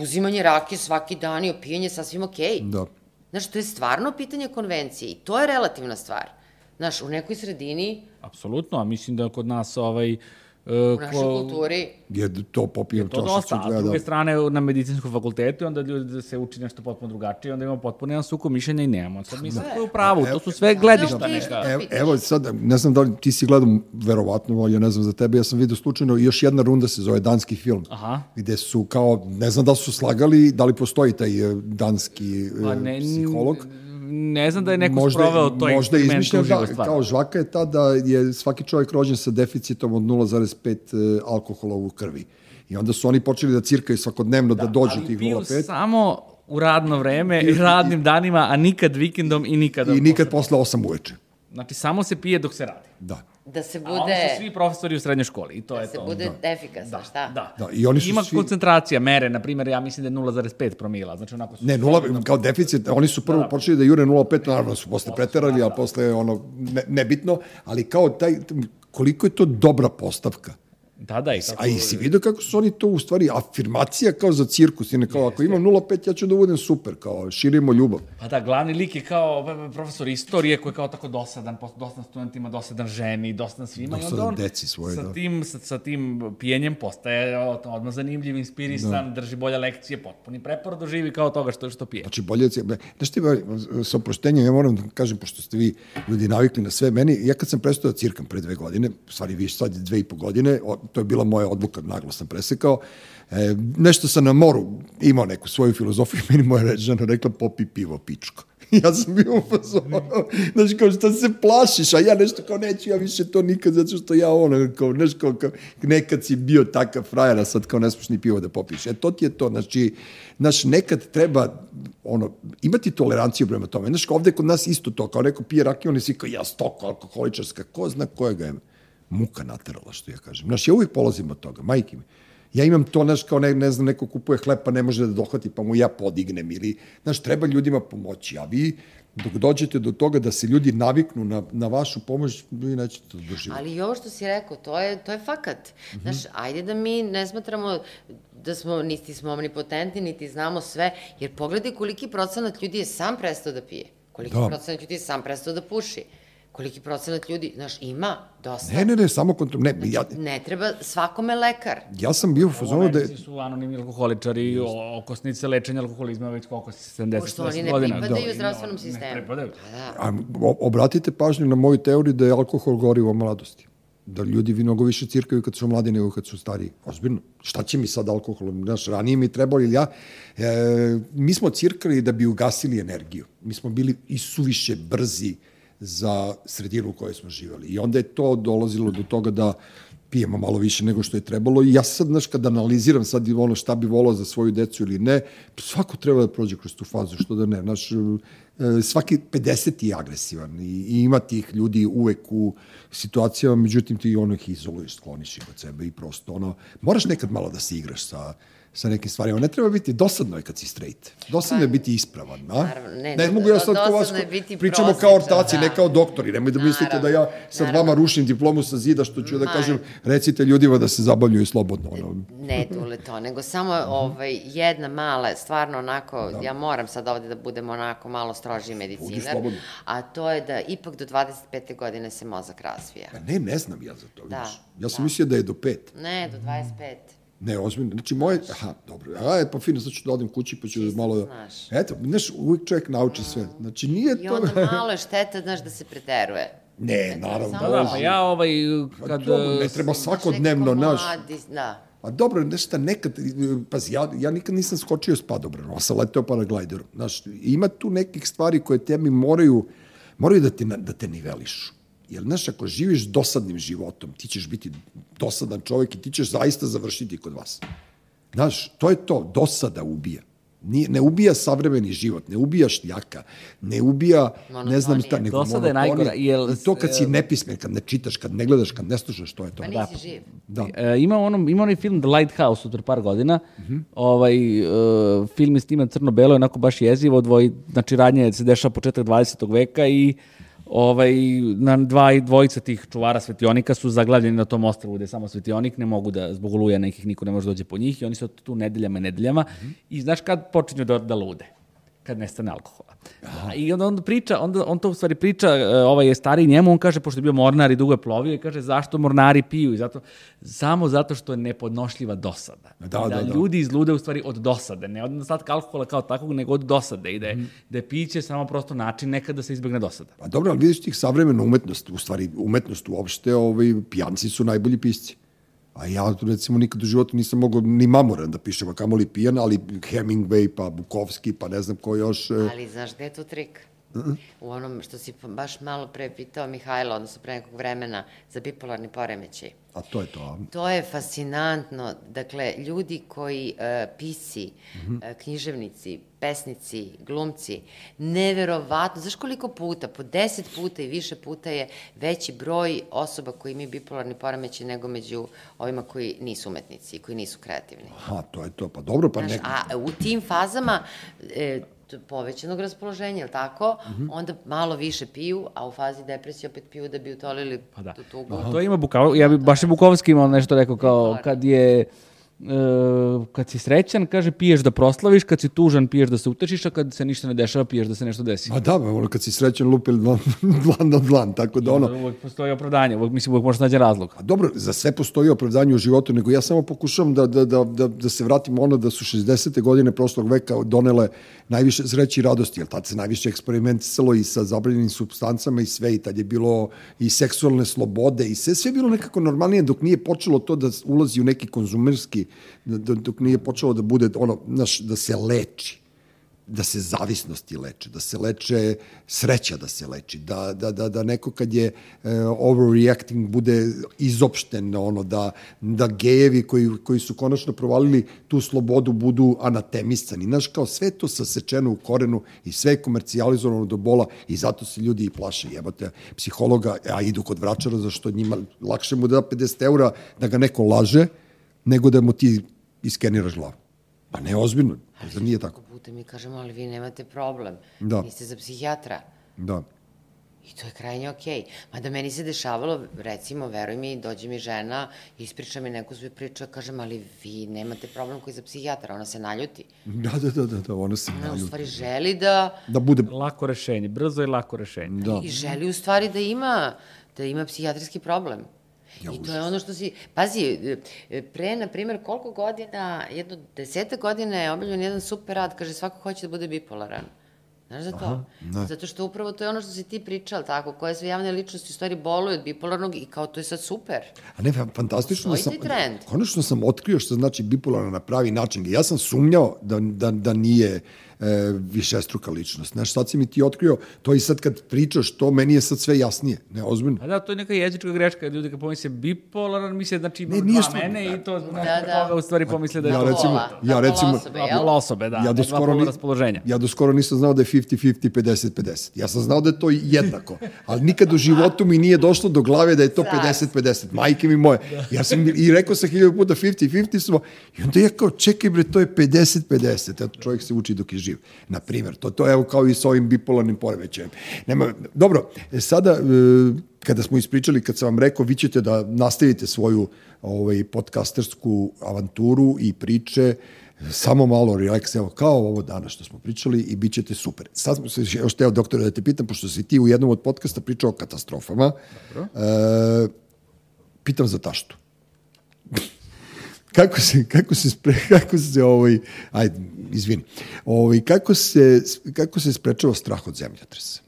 uzimanje rake svaki dan i opijanje sasvim okej. Okay. Da. Znaš, to je stvarno pitanje konvencije i to je relativna stvar. Znaš, u nekoj sredini... Apsolutno, a mislim da kod nas ovaj, u našoj ko, kulturi. Je to popijem to dosta, a s druge strane na medicinskom fakultetu onda ljudi da se uči nešto potpuno drugačije, onda imamo potpuno jedan suko mišljenja i nemamo. Sad mi smo u pravu, to su sve gledišta neka. Evo, evo sad, ne znam da li ti si gledao, verovatno, ja ne znam za tebe, ja sam vidio slučajno, još jedna runda se zove danski film, Aha. gde su kao, ne znam da su slagali, da li postoji taj eh, danski pa ne, psiholog ne znam da je neko možda, sproveo to možda eksperiment da, stvar. Kao žvaka je ta da je svaki čovjek rođen sa deficitom od 0,5 e, alkohola u krvi. I onda su oni počeli da cirkaju svakodnevno da, da dođu tih 0,5. Ali samo u radno vreme i radnim danima, a nikad vikendom i nikad... I nikad posle 8 uveče. Znači, samo se pije dok se radi. Da da se bude... A oni su svi profesori u srednjoj školi i to da je to. Da se bude da. efikasno, da. šta? Da. da. I oni su Ima svi... koncentracija, mere, na primjer, ja mislim da je 0,5 promila. Znači, onako su ne, nula, kao deficit, oni su prvo da, da. počeli da jure 0,5, naravno su posle preterali, da, da. a posle ono, ne, nebitno, ali kao taj, koliko je to dobra postavka Da, da. I kako... A i si vidio kako su oni to u stvari afirmacija kao za cirkus. I ne kao, ako imam 0,5, ja ću da budem super, kao širimo ljubav. Pa da, glavni lik je kao profesor istorije koji je kao tako dosadan, dosadan studentima, dosadan ženi, dosadan svima. Dosadan I onda on deci svoje, sa da. Tim, sa, sa tim pijenjem postaje odmah zanimljiv, inspirisan, da. drži bolje lekcije, potpuni prepor doživi kao toga što, što pije. Znači, bolje... Znaš ti, sa oproštenjem, ja moram da kažem, pošto ste vi ljudi navikli na sve, meni, ja kad sam prestao da cirkam pre dve godine, stvari vi sad dve i po godine, to je bila moja odluka, naglo sam presekao. E, nešto sam na moru imao neku svoju filozofiju, meni moja žena rekla popi pivo pičko. ja sam bio u fazonu, znaš, kao šta se plašiš, a ja nešto kao neću, ja više to nikad, zato što ja ono, kao, znaš, kao, kao nekad si bio takav frajer, a sad kao ne smiješ ni pivo da popiš. E, to ti je to, znači, znaš, nekad treba, ono, imati toleranciju prema tome. Znaš, ovde kod nas isto to, kao neko pije rakiju, on je svi kao, ja stoko alkoholičarska, ko zna kojega je muka naterala, što ja kažem. Znaš, ja uvijek polazim od toga, majke mi. Ja imam to, znaš, kao ne, ne znam, neko kupuje hleb pa ne može da dohvati, pa mu ja podignem ili, znaš, treba ljudima pomoći, a vi dok dođete do toga da se ljudi naviknu na, na vašu pomoć, vi nećete to doživati. Ali i ovo što si rekao, to je, to je fakat. Mm -hmm. Znaš, ajde da mi ne smatramo da smo, niti smo omnipotentni, niti znamo sve, jer pogledaj koliki procenat ljudi je sam prestao da pije. Koliki da. procenat ljudi je sam prestao da puši. Koliki procenat ljudi, znaš, ima dosta. Ne, ne, ne, samo kontrol, ne, ja, Ne treba svakome lekar. ja sam bio u fazonu da Americi su anonimni alkoholičari, o- okosnice lečenja alkoholizma već koliko, 70 Pošto oni ne godina. pripadaju Da. zdravstvenom Ne sistemu. pripadaju. Pa da. a, o- obratite pažnju na moju teoriju da je alkohol gorivo u mladosti. Da ljudi vi mnogo više cirkaju kad su mladi nego kad su stariji. Ozbiljno. Šta će mi sad alkohol? Znaš, ranije mi trebalo, ili ja, e, mi smo cirkali da bi ugasili energiju. Mi smo bili i suviše brzi za sredinu u kojoj smo živali. I onda je to dolazilo do toga da pijemo malo više nego što je trebalo i ja sad, znaš, kad analiziram sad ono šta bi volao za svoju decu ili ne, svako treba da prođe kroz tu fazu, što da ne, znaš, e, svaki 50 je agresivan i, i ima tih ljudi uvek u situacijama, međutim ti ono ih izoluješ, skloniš ih od sebe i prosto ono, moraš nekad malo da se igraš sa, sa nekim stvarima. Ne treba biti, dosadno je kad si straight. Dosadno je biti ispravan, a? Naravno, ne, ne mogu ja sad kao vas, pričamo kao ortaci, ne da. kao doktori, nemoj da mislite da ja sad Naravno. vama rušim diplomu sa zida, što ću da Ma. kažem, recite ljudima da se zabavljuju slobodno. Ono. Ne, Dule, to, nego samo ovaj, jedna mala, stvarno onako, da. ja moram sad ovde da budem onako malo stroži medicinar, a to je da ipak do 25. godine se mozak razvija. Pa ne, ne znam ja za to, Da, vidiš. Ja sam mislio da je do pet. Ne, do 25. Ne, ozbiljno. Znači, moje... Aha, dobro. A, je, pa fino, sad ću da odem kući, pa ću Čisto malo... da- znaš. Eto, znaš, uvijek čovjek nauči sve. Znači, nije I to... onda malo je šteta, znaš, da se preteruje. Ne, naravno. Da, da, pa ja ovaj, kad... Dobro, ne e, treba Znaš, svakodnevno, nekako naš... mladi, Da. A dobro, nešto nekad, pazi, ja, ja nikad nisam skočio s padobranom, a sam leteo paraglajderom. Znaš, ima tu nekih stvari koje tebi moraju, moraju da te, da te nivelišu. Jer, znaš, ako živiš dosadnim životom, ti ćeš biti dosadan čovjek i ti ćeš zaista završiti kod vas. Znaš, to je to, dosada ubija. Nije, ne ubija savremeni život, ne ubija šljaka, ne ubija, ne znam šta, nego Dosada je monotonija. najgora, jel- I to kad si nepismen, kad ne čitaš, kad ne gledaš, kad ne slušaš, to je to. Pa nisi živ. Da. E, ima, ono, ima onaj film The Lighthouse od par godina. ovaj, e, film je sniman crno-belo, onako baš jezivo. Dvoj, znači, radnje se dešava početak 20. veka i ovaj, na dva i dvojica tih čuvara svetionika su zaglavljeni na tom ostrvu gde je samo svetionik, ne mogu da, zbog oluja nekih, niko ne može dođe po njih i oni su tu nedeljama i nedeljama. I znaš kad počinju da, da lude? Kad nestane alkohola. A, I onda on priča, onda on to u stvari priča, e, ovaj je stariji njemu, on kaže, pošto je bio mornar i dugo je plovio, i kaže, zašto mornari piju? I zato, samo zato što je nepodnošljiva dosada. Da, I da, da. Ljudi izlude u stvari od dosade, ne od nedostatka alkohola kao takvog, nego od dosade. I da je, da je piće samo prosto način nekad da se izbegne dosada. Pa dobro, ali vidiš tih savremena umetnost, u stvari umetnost uopšte, ovaj, pijanci su najbolji pisci. A ja, recimo, nikad u životu nisam mogao ni mamoran da pišem, a kamoli pijan, ali Hemingway, pa Bukovski, pa ne znam ko još. e, Ali znaš gde je tu trik? U onom što si baš malo pre pitao Mihajla, odnosno pre nekog vremena, za bipolarni poremećaj. A to je to. To je fascinantno. Dakle, ljudi koji, uh, pisi, Mhm. uh, književnici, pesnici, glumci, neverovatno, znaš koliko puta, po deset puta i više puta je veći broj osoba koji imaju bipolarni poremećaj nego među ovima koji nisu umetnici, koji nisu kreativni. Aha, to je to. Pa dobro, pa Znaš, a u tim fazama e, povećanog raspoloženja, je li tako? Mhm. Onda malo više piju, a u fazi depresije opet piju da bi utolili Pa da. tu tugu. To ima Bukov, ja bi baš i Bukovski imao nešto rekao kao kad je kad si srećan, kaže piješ da proslaviš, kad si tužan piješ da se utešiš, a kad se ništa ne dešava piješ da se nešto desi. Ma da, ono, kad si srećan lupili dlan, dlan na dlan, tako da ono... Uvijek postoji opravdanje, uvijek, mislim, uvijek može nađe razlog. A dobro, za sve postoji opravdanje u životu, nego ja samo pokušavam da, da, da, da, da se vratim ono da su 60. godine prošlog veka donele najviše sreći i radosti, jer tad se najviše eksperimentisalo i sa zabranjenim substancama i sve, i tad je bilo i seksualne slobode i sve, sve je bilo nekako normalnije dok nije počelo to da ulazi u neki konzumerski, da- da- dok nije počelo da bude ono, znaš, da se leči da se zavisnosti leče, da se leče sreća da se leči, da, da, da, da neko kad je uh, overreacting bude izopšten, ono, da, da gejevi koji, koji su konačno provalili tu slobodu budu anatemisani. Znaš, kao sve to sasečeno u korenu i sve je komercijalizovano do bola i zato se ljudi i plaše. Jebate, psihologa, a idu kod vračara zašto njima lakše mu da da 50 eura da ga neko laže, nego da mu ti iskeniraš glavu. Pa ne, ozbiljno. Pa zar nije tako? Puta mi kažemo, ali vi nemate problem. Da. Niste za psihijatra. Da. I to je krajnje okej. Mada meni se dešavalo, recimo, veruj mi, dođe mi žena, ispriča mi neku svoju priču, kažem, ali vi nemate problem koji za psihijatra, ona se naljuti. Da, da, da, da, da ona se Ona u naljuti. stvari želi da, Da bude... Lako rešenje, brzo i lako rešenje. Da. i želi u stvari da ima, da ima psihijatrijski problem. Ja, I to je ono što si... Pazi, e, pre, na primjer, koliko godina, jedno deseta godina je objavljen jedan super rad, kaže svako hoće da bude bipolaran. Znaš za to? ne. Zato što upravo to je ono što si ti pričal, tako, koje sve javne ličnosti u stvari boluju od bipolarnog i kao to je sad super. A ne, fa- fantastično da sam... Trend. Konačno sam otkrio što znači bipolarno na pravi način. Ja sam sumnjao da, da, da nije e, višestruka ličnost. Znaš, sad si mi ti otkrio, to i sad kad pričaš to, meni je sad sve jasnije. Ne, ozbiljno. A da, to je neka jezička greška, ljudi kad pomisle bipolaran, misle znači ima Ne, dva što- mene i to znači Da, da. toga u stvari pomisle da je Ja to recimo- Pola, ja da, recimo- osobe, jel? pola osobe, da, ja do dva skoro ni, raspoloženja. ja do skoro nisam znao da je 50-50, 50-50. Ja sam znao da je to jednako, ali nikad u životu mi nije došlo do glave da je to 50-50. Majke mi moje. Ja sam i rekao sam hiljadu puta 50-50 smo, i onda ja kao, čekaj bre, to je 50-50. Eto, čovjek se uči dok je živ. Na primjer, to, to je evo kao i sa ovim bipolarnim poremećajem. Nema, dobro, e, sada, e, kada smo ispričali, kad sam vam rekao, vi ćete da nastavite svoju ovaj, podcastersku avanturu i priče, samo malo relaks, evo, kao ovo danas što smo pričali i bit ćete super. Sad smo se, još teo doktore da te pitam, pošto si ti u jednom od podcasta pričao o katastrofama, e, pitam za taštu. Kako se, kako se, spre, kako se ovaj, ajde, izvini, ovaj, kako se, kako se sprečava strah od zemljotresa?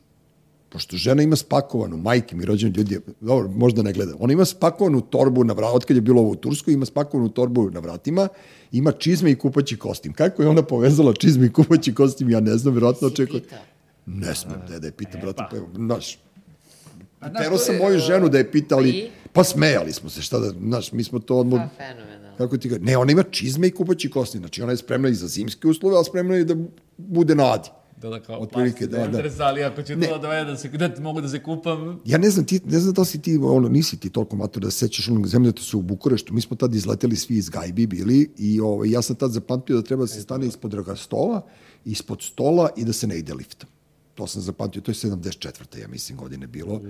Pošto žena ima spakovanu, majke mi, rođeni ljudi, dobro, možda ne gleda, ona ima spakovanu torbu na vratima, otkad je bilo ovo u Turskoj, ima spakovanu torbu na vratima, ima čizme i kupaći kostim. Kako je ona povezala čizme i kupaći kostim, ja ne znam, vjerojatno očekuje. Ne smem da je da je pitam, brate, pa, znaš, znaš, Tero to sam moju ženu da je pitali, pa smejali smo se, šta da, znaš, mi smo to odmah, Pa, fenomenalno. Kako ti kažem, ne, ona ima čizme i kupaći kosti, znači ona je spremna i za zimske uslove, ali spremna i da bude na adi. Da, da, kao Otprilike, da, da. ali ako ću Ne. to da da se, da mogu da se kupam, Ja ne znam, ti, ne znam da si ti, ono, nisi ti toliko mator da se sećaš onog zemljotresa u Bukureštu. Mi smo tad izleteli svi iz Gajbi bili i ovaj, ja sam tad zapamtio da treba da se stane ispod draga stola, ispod stola i da se ne ide liftom. To sam zapamtio, to je 74. ja mislim godine bilo.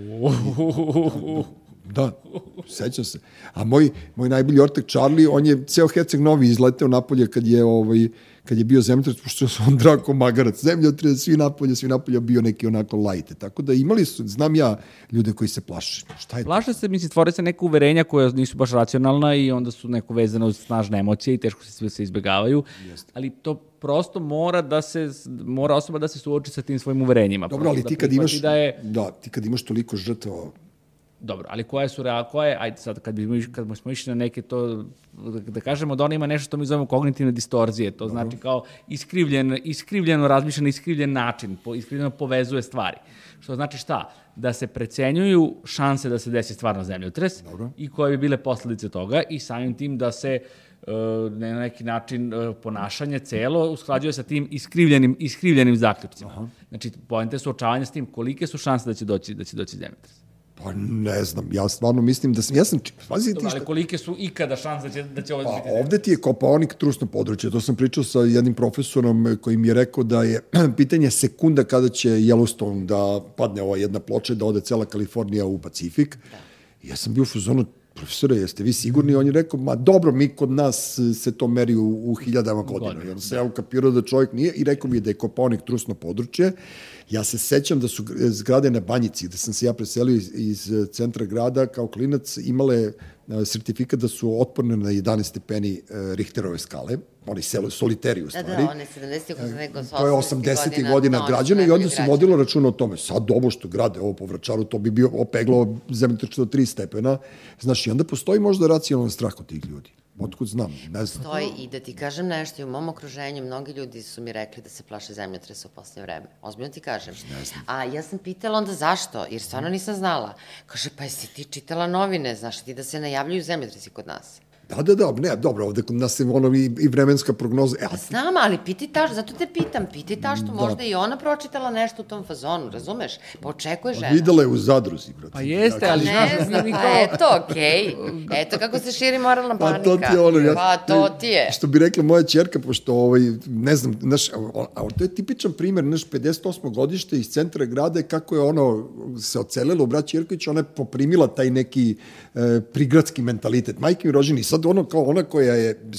Da, sećam se. A moj, moj najbolji ortak Charlie, on je ceo Herceg Novi izleteo napolje kad je, ovaj, kad je bio zemljotres, pošto se on drako magarac. Zemljotres, svi napolje, svi napolje bio neki onako lajte. Tako da imali su, znam ja, ljude koji se plaše. Šta je to? Plaše se, mislim, stvore se neka uverenja koja nisu baš racionalna i onda su neko vezane uz snažne emocije i teško se sve se izbegavaju, ali to prosto mora da se, mora osoba da se suoči sa tim svojim uverenjima. Dobro, ali ti da kad imaš, Da je, da, ti kad imaš toliko žrtava, Dobro, ali koje su rea, koje, ajde sad, kad, bi, kad smo išli na neke to, da, kažemo da ona ima nešto što mi zovemo kognitivne distorzije, to znači kao iskrivljen, iskrivljeno razmišlja na iskrivljen način, po, iskrivljeno povezuje stvari. Što znači šta? Da se precenjuju šanse da se desi stvarno zemljotres Dobro. i koje bi bile posledice toga i samim tim da se e, na neki način e, ponašanje celo usklađuje sa tim iskrivljenim, iskrivljenim zaključcima. Znači, pojente suočavanja s tim kolike su šanse da će doći, da će doći zemljotres. Pa ne znam, ja stvarno mislim da sam, ja sam, pazi ti šta, ali kolike su ikada šanse da će, da će ovo Pa, biti? ovde ti je kopaonik trusno područje. To sam pričao sa jednim profesorom koji mi je rekao da je pitanje sekunda kada će Yellowstone da padne ova jedna ploča, da ode cela Kalifornija u Pacifik. I ja sam bio u fazonu, profesore, jeste vi sigurni? On je rekao, ma dobro, mi kod nas se to meri u, u hiljadama godina. I onda se ja ukapirao da čovjek nije i rekao mi je da je kopaonik trusno područje. Ja se sećam da su gr- zgrade na Banjici, da sam se ja preselio iz, iz eh, centra grada kao klinac, imale sertifikat da su otporne na 11 stepeni eh, Richterove skale, oni selo, soliteri u Da, stvari. da, one 70 80 nego To je 80. godina građana i onda se vodilo računa o tome. Sad ovo što grade ovo po Vračaru, to bi bio opeglao zemljotres do 3 stepena. Znaš, i onda postoji možda racionalan strah od tih ljudi. Otkud znam, ne znam. Stoji i da ti kažem nešto, i u mom okruženju mnogi ljudi su mi rekli da se plaše zemljotresa u posljednje vreme. Ozbiljno ti kažem. A ja sam pitala onda zašto, jer stvarno nisam znala. Kaže, pa jesi ti čitala novine, znaš ti da se najavljuju zemljotresi kod nas? Da, da, da, ne, dobro, ovde kod nas je ono i, i vremenska prognoza. E, a Pa znam, ali piti taš, zato te pitam, piti taš što Da. možda i ona pročitala nešto u tom fazonu, razumeš? Pa očekuje žena. videla je u zadruzi, brate. Pa jeste, ali znaš, Ne znam, pa eto, okej. Eto kako se širi moralna Pa panika. to ti je ono, ja, Pa to ti je. Što bi rekla moja ćerka, pošto, ovaj, ne znam, znaš, a, a to je tipičan primer, znaš, 58. godište iz centra grada, kako je ono se ocelilo u braći Jerković, ona je poprimila taj neki e, prigradski mentalitet. Majke mi rođeni, sad ono kao ona koja je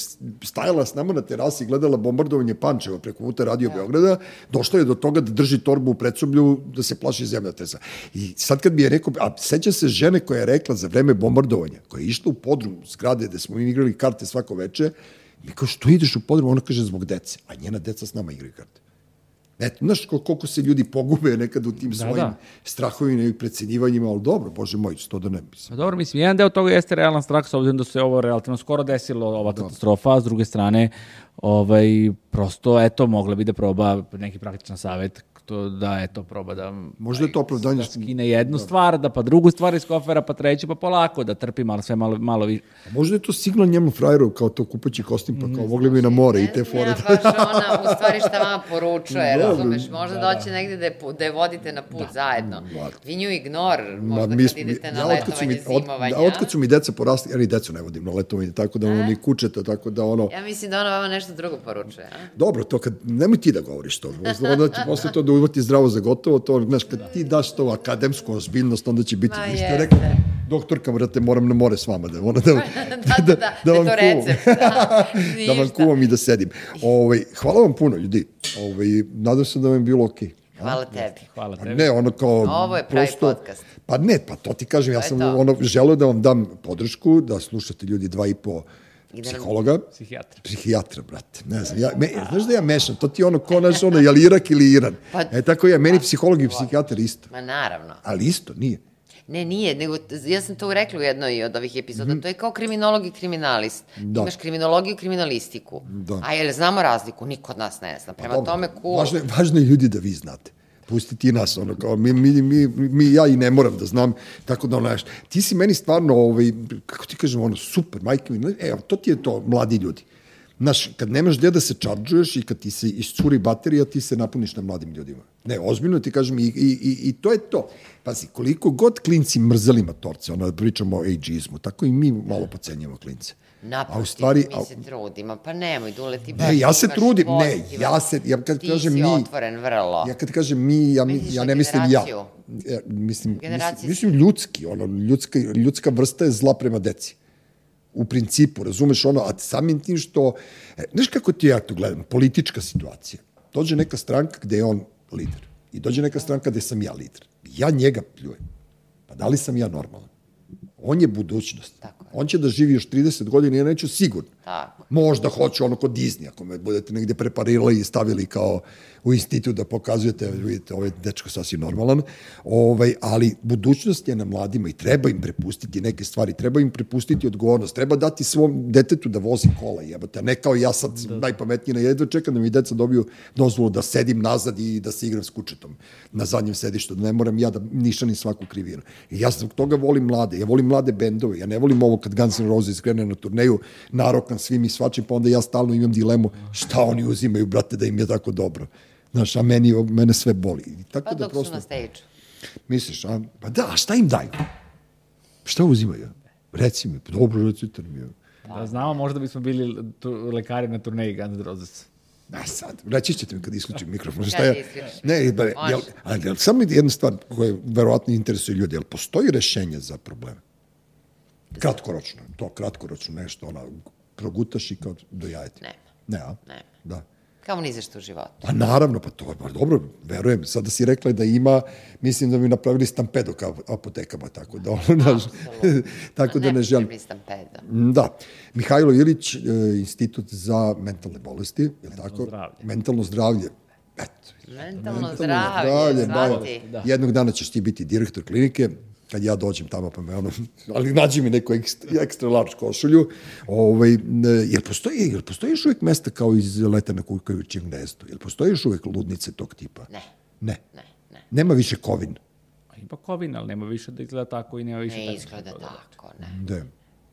stajala s nama na terasi i gledala bombardovanje Pančeva preko puta Radio Beograda, došla je do toga da drži torbu u predsoblju, da se plaši zemljotresa. I sad kad bi je rekao, a seća se žene koja je rekla za vreme bombardovanja, koja je išla u podrum zgrade gde smo igrali karte svako veče, mi kao, što ideš u podrum? Ona kaže, zbog dece. A njena deca s nama igraju karte. Eto, znaš kol- koliko se ljudi pogube nekad u tim Da, svojim da. strahovima i precenjivanjima, ali dobro, bože moj, to da ne mislim. Pa dobro, mislim, jedan deo toga jeste realan strah, s obzirom da se ovo relativno skoro desilo, ova katastrofa, a s druge strane, ovaj, prosto, eto, mogla bi da proba neki praktičan savet, to da, eto, proba da... Možda je to opravdanje Da skine jednu stvar, da pa drugu stvar iz kofera, pa treću, pa polako, da trpi malo, sve malo, malo više. A možda je to signal njemu frajeru, kao to kupaći kostim, pa kao mogli bi na more i te fore. ja baš ona, u stvari šta vama poručuje, Da, razumeš, možda doći negde da je, da je vodite na put zajedno. Vi nju ignor, možda kad idete na ja, su mi, letovanje od, zimovanja. da, otkad su mi deca porasli, ja ni decu ne vodim na letovanje, tako da ono, ni kučeta, tako da ono, Ja mislim da ona vama nešto drugo poručuje, a? Dobro, to kad, nemoj ti da govoriš to, onda će posle to da uvati zdravo za gotovo, to, znaš, kad ti daš to akademsku ozbiljnost, onda će biti, vi jeste. rekao, doktorka, vrate, moram na more s vama, da, ona, da, Da, da, da, da, vam je to kuvam. da, da vam kuvam i da sedim. Ovaj, hvala vam puno, ljudi. Ovaj, nadam se da vam je bilo okej. Hvala tebi. Hvala tebi. ne, ono kao... Ovo je pravi podcast. Pa ne, pa to ti kažem, ja To sam to. ono, želeo da vam dam podršku, da slušate ljudi dva i po Nam- psihologa. Psihijatra. Psihijatra, brate. Ne znam, ja, me, znaš da ja mešam, to ti je ono, ko naš ono, je li Irak ili Iran? Pa- e, tako ja, meni psiholog i psihijatar isto. Ma naravno. Ali isto, nije. Ne, nije, nego ja sam to rekla u jednoj od ovih epizoda, to je kao kriminolog i kriminalist. Da. Imaš kriminologiju i kriminalistiku. Da. A jel znamo razliku? Niko od nas ne zna. Prema Dobro, tome, cool. Važno, je- važno je ljudi da vi znate. Pusti ti nas, ono, kao, mi, mi, mi, mi, ja i ne moram da znam, tako da, ono, znaš, ti si meni stvarno, ovaj, kako ti kažem, ono, super, majke mi, evo, to ti je to, mladi ljudi. Znaš, kad nemaš gde da se čarđuješ i kad ti se iscuri baterija, ti se napuniš na mladim ljudima. Ne, ozbiljno ti kažem, i, i, i, i to je to. Pazi, koliko god klinci mrzeli matorce, ono, da pričamo o ageizmu, tako i mi malo pocenjamo klince. Naprotiv, A u stvari, mi se trudimo. Pa nemoj, Dule, ti baš Ne, ja se trudim, ne, ja se, ja kad ti kažem si mi... otvoren vrlo. Ja kad kažem mi, ja, mi, ja ne mislim ja. ja mislim, mislim, Generacijski. mislim ljudski, ono, ljudska, ljudska vrsta je zla prema deci. U principu, razumeš ono, a samim tim što, e, znaš kako ti ja to gledam, politička situacija. Dođe neka stranka gde je on lider i dođe neka stranka gde sam ja lider. Ja njega pljujem. Pa da li sam ja normalan? On je budućnost. Tako je. On će da živi još 30 godina, ja neću sigurno. Tako. Možda hoću ono kod Disney, ako me budete negde preparirali i stavili kao u institut da pokazujete, vidite, ovaj dečko sasvim normalan, ovaj, ali budućnost je na mladima i treba im prepustiti neke stvari, treba im prepustiti odgovornost, treba dati svom detetu da vozi kola, jebate, a ne kao ja sad da. najpametniji na jedno, čekam da mi deca dobiju dozvolu da sedim nazad i da se igram s kučetom na zadnjem sedištu, da ne moram ja da nišanim svaku krivinu. I ja zbog toga volim mlade, ja volim mlade bendove, ja ne volim ovo kad Guns N' Roses krene na turneju, narokan svim i svačim, pa onda ja stalno imam dilemu šta oni uzimaju, brate, da im je tako dobro. Znaš, a meni, mene sve boli. I tako Pa da dok prosto, su na stage. misliš, a, pa da, a šta im daju? Šta uzimaju? Reci mi, pa dobro, recite mi. Da znamo, možda bismo bili tu, lekari na turneji Guns Roses. A sad, reći ćete mi kad isključim mikrofon. Šta ja, ne, ba, jel, ali, jel, samo jedna stvar koja verovatno interesuje ljudi, jel postoji rešenje za probleme? Kratkoročno, to kratkoročno nešto, ona, progutaš i kao do jajeti. Nema. Ne, a? Nema. Da. Kao ni za što u životu. Pa naravno, pa to je, pa dobro, verujem. Sada si rekla da ima, mislim da bi napravili stampedo kao apotekama, tako da, ono, znaš, tako da ne želim. Nepotrebni stampedo. Da. Mihajlo Ilić, e, Institut za mentalne bolesti, je li tako? zdravlje. Mentalno zdravlje. Eto. Mentalno zdravlje, da. zvati. Da. Jednog dana ćeš ti biti direktor klinike, kad ja dođem tamo pa me ono, ali nađi mi neku ekstra, ekstra large košulju, ovaj, jel postoji, jel postoji još uvijek mesta kao iz leta na kukajućem gnezdu? Jel postoji još uvijek ludnice tog tipa? Ne. Ne. Ne, ne. Nema više kovin. A Ima kovin, ali nema više da izgleda tako i nema više Ne tako. izgleda tako, ne. Da.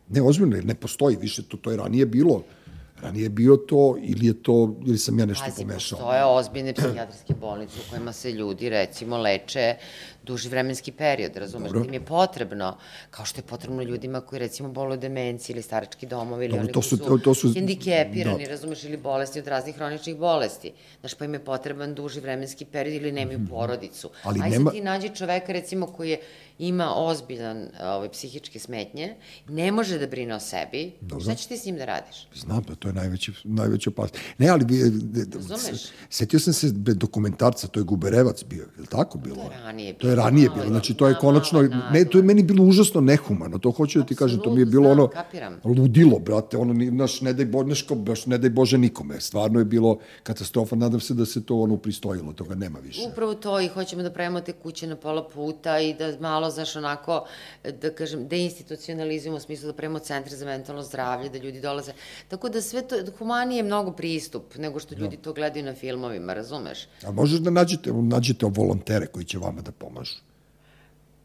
Ne, ozbiljno, jer ne postoji više, to, to je ranije bilo. Ranije je bio to, ili je to, ili sam ja nešto Pazi, pomešao. postoje ozbiljne psihijatrijske bolnice u kojima se ljudi, recimo, leče duži vremenski period, razumeš? Dobro. Tim je potrebno, kao što je potrebno ljudima koji, recimo, boluju demenciji ili starački domovi, ili Dobro, oni to koji su- su, to- su- hendikepirani, da. razumeš, ili bolesti od raznih hroničnih bolesti. Znaš, pa im je potreban duži vremenski period ili nemaju porodicu. Mhm. Ali Aj nema- sad ti nađi čoveka, recimo, koji je, ima ozbiljan ove, psihičke smetnje, ne može da brine o sebi, Dobro. šta ćeš ti s njim da radiš? Znam da to je najveći, najveća opasnost. Ne, ali Razumeš? setio sam se dokumentarca, to je Guberevac bio, je li tako bilo? To je ranije To je bilo, ranije bilo, znači to je konačno, ne, to je meni bilo užasno nehumano, to hoću da ti kažem, to mi je bilo ono, kapiram. ludilo, brate, ono, naš, ne daj, bo, neš, kao, baš ne daj Bože nikome, stvarno je bilo katastrofa, nadam se da se to ono pristojilo, toga nema više. Upravo to i hoćemo da pravimo te kuće na pola puta i da malo, znaš, onako, da kažem, deinstitucionalizujemo u smislu da pravimo centre za mentalno zdravlje, da ljudi dolaze. Tako da sve to, humanije je mnogo pristup nego što ljudi to gledaju na filmovima, razumeš? A možeš da nađete, nađete volontere koji će vama da pomažu.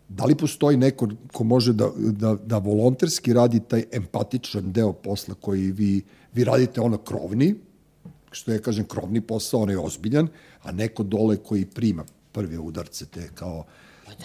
Da li postoji neko ko može da, da, da volonterski radi taj empatičan deo posla koji vi, vi radite ono krovni, što ja kažem krovni posao, on je ozbiljan, a neko dole koji prima prve udarce te kao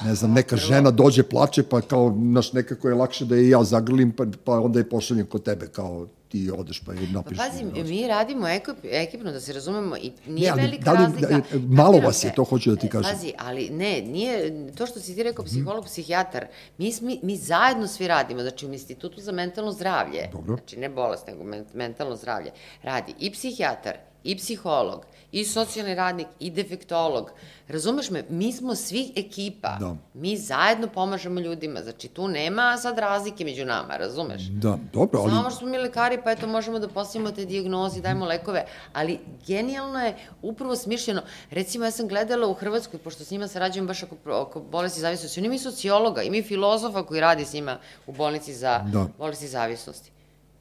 ne znam, neka žena dođe, plače, pa kao, naš, nekako je lakše da je ja zagrlim, pa, pa onda je pošaljem kod tebe, kao ti odeš pa je Pa napišeš. pazi, mi radimo ekip, ekipno, da se razumemo, i nije Ne, ali velika da li- razlika. da malo Kapiram vas je, to hoću da ti E, kažem. Pazi, ali ne, nije, to što si ti rekao psiholog, psihijatar, mi, mi, mi zajedno svi radimo, znači u Institutu za mentalno zdravlje, Dobro. znači ne bolest, nego men, mentalno zdravlje, radi i psihijatar, i psiholog, i socijalni radnik, i defektolog. Razumeš me, mi smo svi ekipa. Da. Mi zajedno pomažemo ljudima, znači tu nema sad razlike među nama, razumeš? Da, dobro, ali... Samo što smo mi lekari, pa eto možemo da postavimo te dijagnoze, dajemo lekove, ali genijalno je upravo smišljeno. Recimo, ja sam gledala u Hrvatskoj, pošto s njima sarađujem baš oko, oko bolesti zavisnosti, oni imaju sociologa, imaju filozofa koji radi s njima u bolnici za Da. bolesti zavisnosti.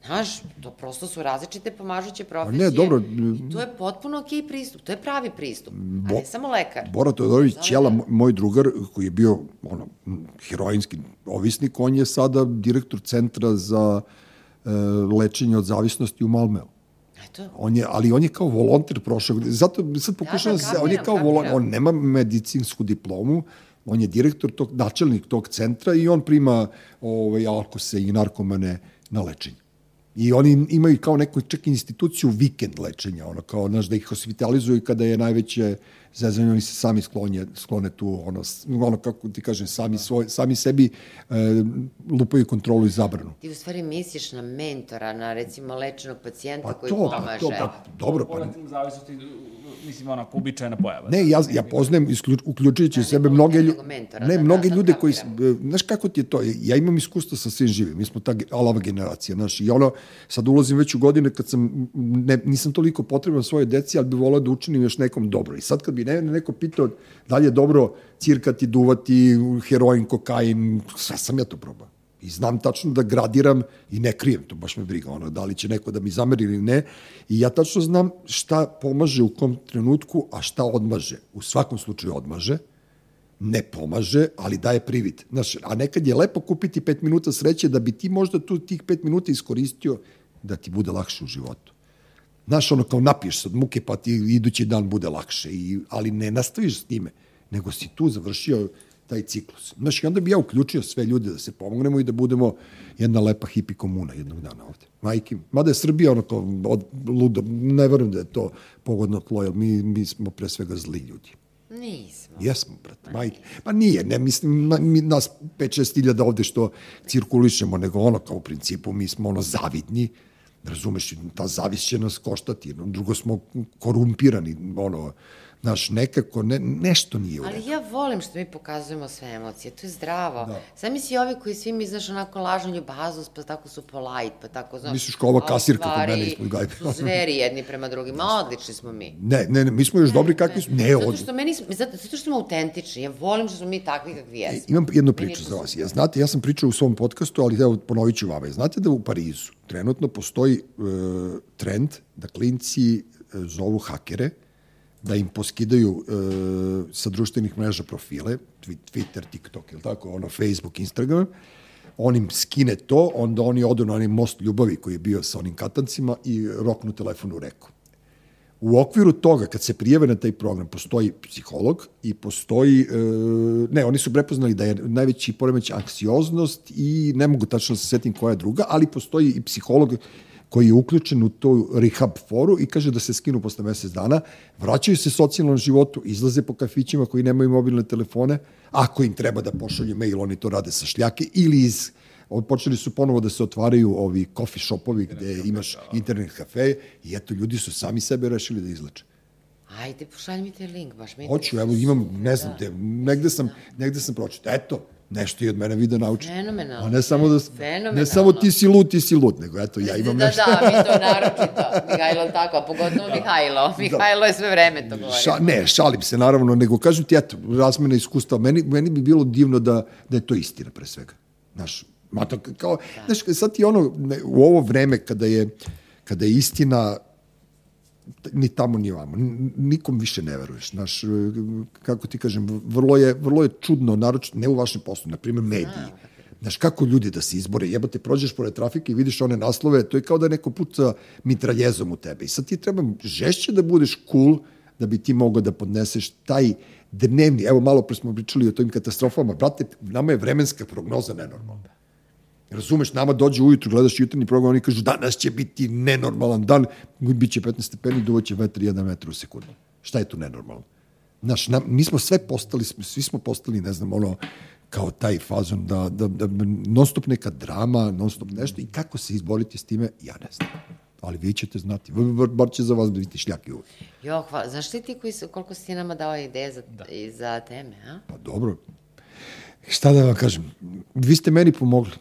Znaš, to prosto su različite pomažuće profesije. dobro, I to je potpuno okej pristup, to je pravi pristup, a ne samo lekar. Bora Todorović, Ćela, da. moj- drugar, koji je bio ono, heroinski ovisnik, on je sada direktor centra za e, lečenje od zavisnosti u Malmeu. Eto, On je, ali on je kao volonter prošao. Zato sad pokušavam da, se, on je kao volonter, on nema medicinsku diplomu, on je direktor tog, načelnik tog centra i on prima ovaj, alkose i narkomane na lečenje. I oni imaju kao neku čak instituciju vikend lečenja, ono kao, znaš, da ih hospitalizuju kada je najveće zezanje, oni se sami sklonje, sklone tu, ono, ono kako ti kažem, sami, svoj, sami sebi e, lupaju kontrolu i zabranu. ti u stvari misliš na mentora, na recimo lečenog pacijenta Pa koji to, pa pomaže. to, pa dobro, pa Bolestim zavisnosti, mislim, onako, uobičajena pojava. Ne, ja, ja poznajem, isključ, uključujući Da, sebe, mnoge ljude, mentora, ne, da, da, mnoge sad ljude koji, kapiram. znaš kako ti je to, ja imam iskustvo sa svim živim, mi smo ta alava generacija, znaš, i ono, sad ulazim već u godine kad sam, ne, nisam toliko potreban svoje deci, ali bi volao da učinim još nekom dobro. I sad kad bi ne, neko pitao da li je dobro cirkati, duvati, heroin, kokain, sve sam ja to probao. I znam tačno da gradiram i ne krijem, to baš me briga, ono, da li će neko da mi zameri ili ne. I ja tačno znam šta pomaže u kom trenutku, a šta odmaže. U svakom slučaju odmaže, ne pomaže, ali daje privid. Znaš, a nekad je lepo kupiti pet minuta sreće da bi ti možda tu tih pet minuta iskoristio da ti bude lakše u životu. Znaš, ono kao napiješ se od muke pa ti idući dan bude lakše, i, ali ne nastaviš s time, nego si tu završio taj ciklus. Znaš, i onda bi ja uključio sve ljude da se pomognemo i da budemo jedna lepa hipi komuna jednog dana ovde. Majke, mada je Srbija ono kao od, ludo, ne verujem da je to pogodno tlo, jer mi, mi smo pre svega zli ljudi. Nismo. Jesmo, brate, majke. Pa nije, ne mislim, na, mi, nas 5-6 hiljada ovde što cirkulišemo, nego ono kao u principu mi smo ono zavidni, razumeš, ta zavist će nas koštati, no, drugo smo korumpirani, ono, znaš, nekako, ne, nešto nije u. Ali ja volim što mi pokazujemo sve emocije, to je zdravo. Da. Sad misli ovi koji svi mi, znaš, onako lažnu ljubaznost, pa tako su polite, pa tako, znaš... Misliš kao ova a kasirka kod mene ispod gajbe. su zveri jedni prema drugima, odlični smo mi. Ne, ne, ne, mi smo još dobri kakvi smo. Ne, zato od... što, meni, zato, zato što smo autentični, ja volim što smo mi takvi kakvi jesmo. Imam jednu priču za vas. Ja, znate, ja sam pričao u svom podcastu, ali evo ponovit ću vama. Znate da u Parizu trenutno postoji e, trend da klinci e, zovu hakere, da im poskidaju e, sa društvenih mreža profile, Twi- Twitter, TikTok, ili tako, ono, Facebook, Instagram, on im skine to, onda oni odu na onaj most ljubavi koji je bio sa onim katancima i roknu telefon u reku. U okviru toga, kad se prijeve na taj program, postoji psiholog i postoji, e, ne, oni su prepoznali da je najveći poremeć anksioznost i ne mogu tačno da se setim koja je druga, ali postoji i psiholog koji je uključen u tu rehab foru i kaže da se skinu posle mesec dana, vraćaju se socijalnom životu, izlaze po kafićima koji nemaju mobilne telefone, ako im treba da pošalju mail, oni to rade sa šljake ili iz počeli su ponovo da se otvaraju ovi coffee shopovi gde imaš internet kafe i eto, ljudi su sami sebe rešili da izleče. Ajde, pošalj mi te link, baš mi... Hoću, evo imam, ne znam, te, negde sam, negde sam pročito. Eto, nešto i od mene vide nauči. Fenomenalno. A ne samo da, Fenomenalno. ne samo ti si lud, ti si lud, nego eto, ja imam da, nešto. Da, da, mi to naročito. Mihajlo tako, a pogotovo da. Mihajlo. Mihajlo je sve vreme to govorio. Ša, ne, šalim se naravno, nego kažem ti, eto, razmena iskustva, meni, meni bi bilo divno da, da je to istina pre svega. Znaš, Ma to kao, da. znaš, sad ti ono, ne, u ovo vreme kada je, kada je istina ni tamo ni vamo, nikom više ne veruješ, znaš, kako ti kažem, vrlo je, vrlo je čudno, naročito, ne u vašem poslu, na primjer mediji, Znaš, kako ljudi da se izbore? Jebote, prođeš pored trafike i vidiš one naslove, to je kao da neko puca mitraljezom u tebe. I sad ti treba žešće da budeš cool, da bi ti mogao da podneseš taj dnevni, evo malo pre smo pričali o tojim katastrofama, brate, nama je vremenska prognoza nenormalna. Razumeš, nama dođe ujutru, gledaš jutarnji program, oni kažu danas će biti nenormalan dan, bit će 15 stepeni, duvaće vetar 1 metar u sekundu. Šta je tu nenormalno? Znaš, na, mi smo sve postali, svi smo postali, ne znam, ono, kao taj fazon da, da, da non stop neka drama, non stop nešto i kako se izboriti s time, ja ne znam. Ali vi ćete znati, bar, bar će za vas biti šljaki uvijek. Jo, hvala. Znaš ti ti koji su, koliko si nama dao ideje za, da. za teme, a? Pa dobro. Šta da vam kažem? Vi ste meni pomogli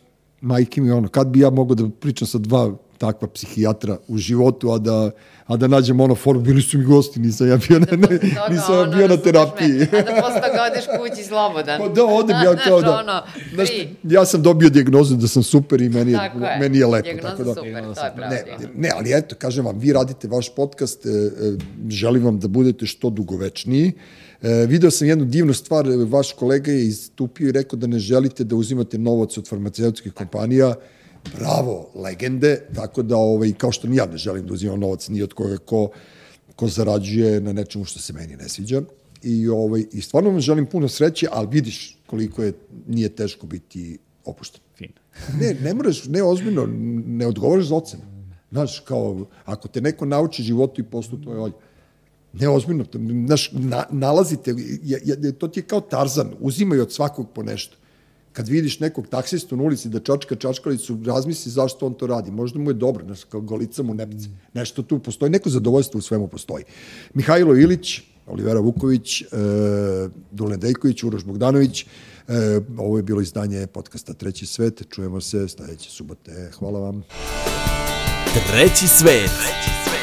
majke mi ono, kad bi ja mogao da pričam sa dva takva psihijatra u životu, a da, a da nađem ono formu, bili su mi gosti, nisam ja bio na, ne, nisam ja bio na terapiji. a da posle toga odeš kući slobodan. Pa da, odem ja kao da, ono, znaš, ja sam dobio dijagnozu da sam super i meni je, je. meni je lepo. Dijagnoza tako da, super, to je pravo. Ne, ne, ali eto, kažem vam, vi radite vaš podcast, e, e, želim vam da budete što dugovečniji, E, video sam jednu divnu stvar, vaš kolega je istupio i rekao da ne želite da uzimate novac od farmaceutskih kompanija, bravo, legende, tako da, ovaj, kao što ni ja ne želim da uzimam novac ni od koga ko, ko zarađuje na nečemu što se meni ne sviđa. I, ovaj, I stvarno vam želim puno sreće, ali vidiš koliko je, nije teško biti opušten. Fin. ne, ne moraš, ne ozbiljno, ne odgovaraš za ocenu. Znaš, kao, ako te neko nauči životu i poslu, to je olje. Neozbiljno, znaš, na, nalazite, je, je, to ti je kao Tarzan, uzimaju od svakog po nešto. Kad vidiš nekog taksistu na ulici da čačka čačkalicu, razmisli zašto on to radi. Možda mu je dobro, znaš, kao golica mu nebice. Nešto tu postoji, neko zadovoljstvo u svemu postoji. Mihajlo Ilić, Olivera Vuković, e, Dulen Dejković, Uroš Bogdanović, e, ovo je bilo izdanje podcasta Treći svet. Čujemo se sledeće subote. Hvala vam. Treći svet. Treći svet.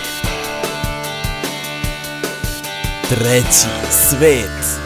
Treći svet.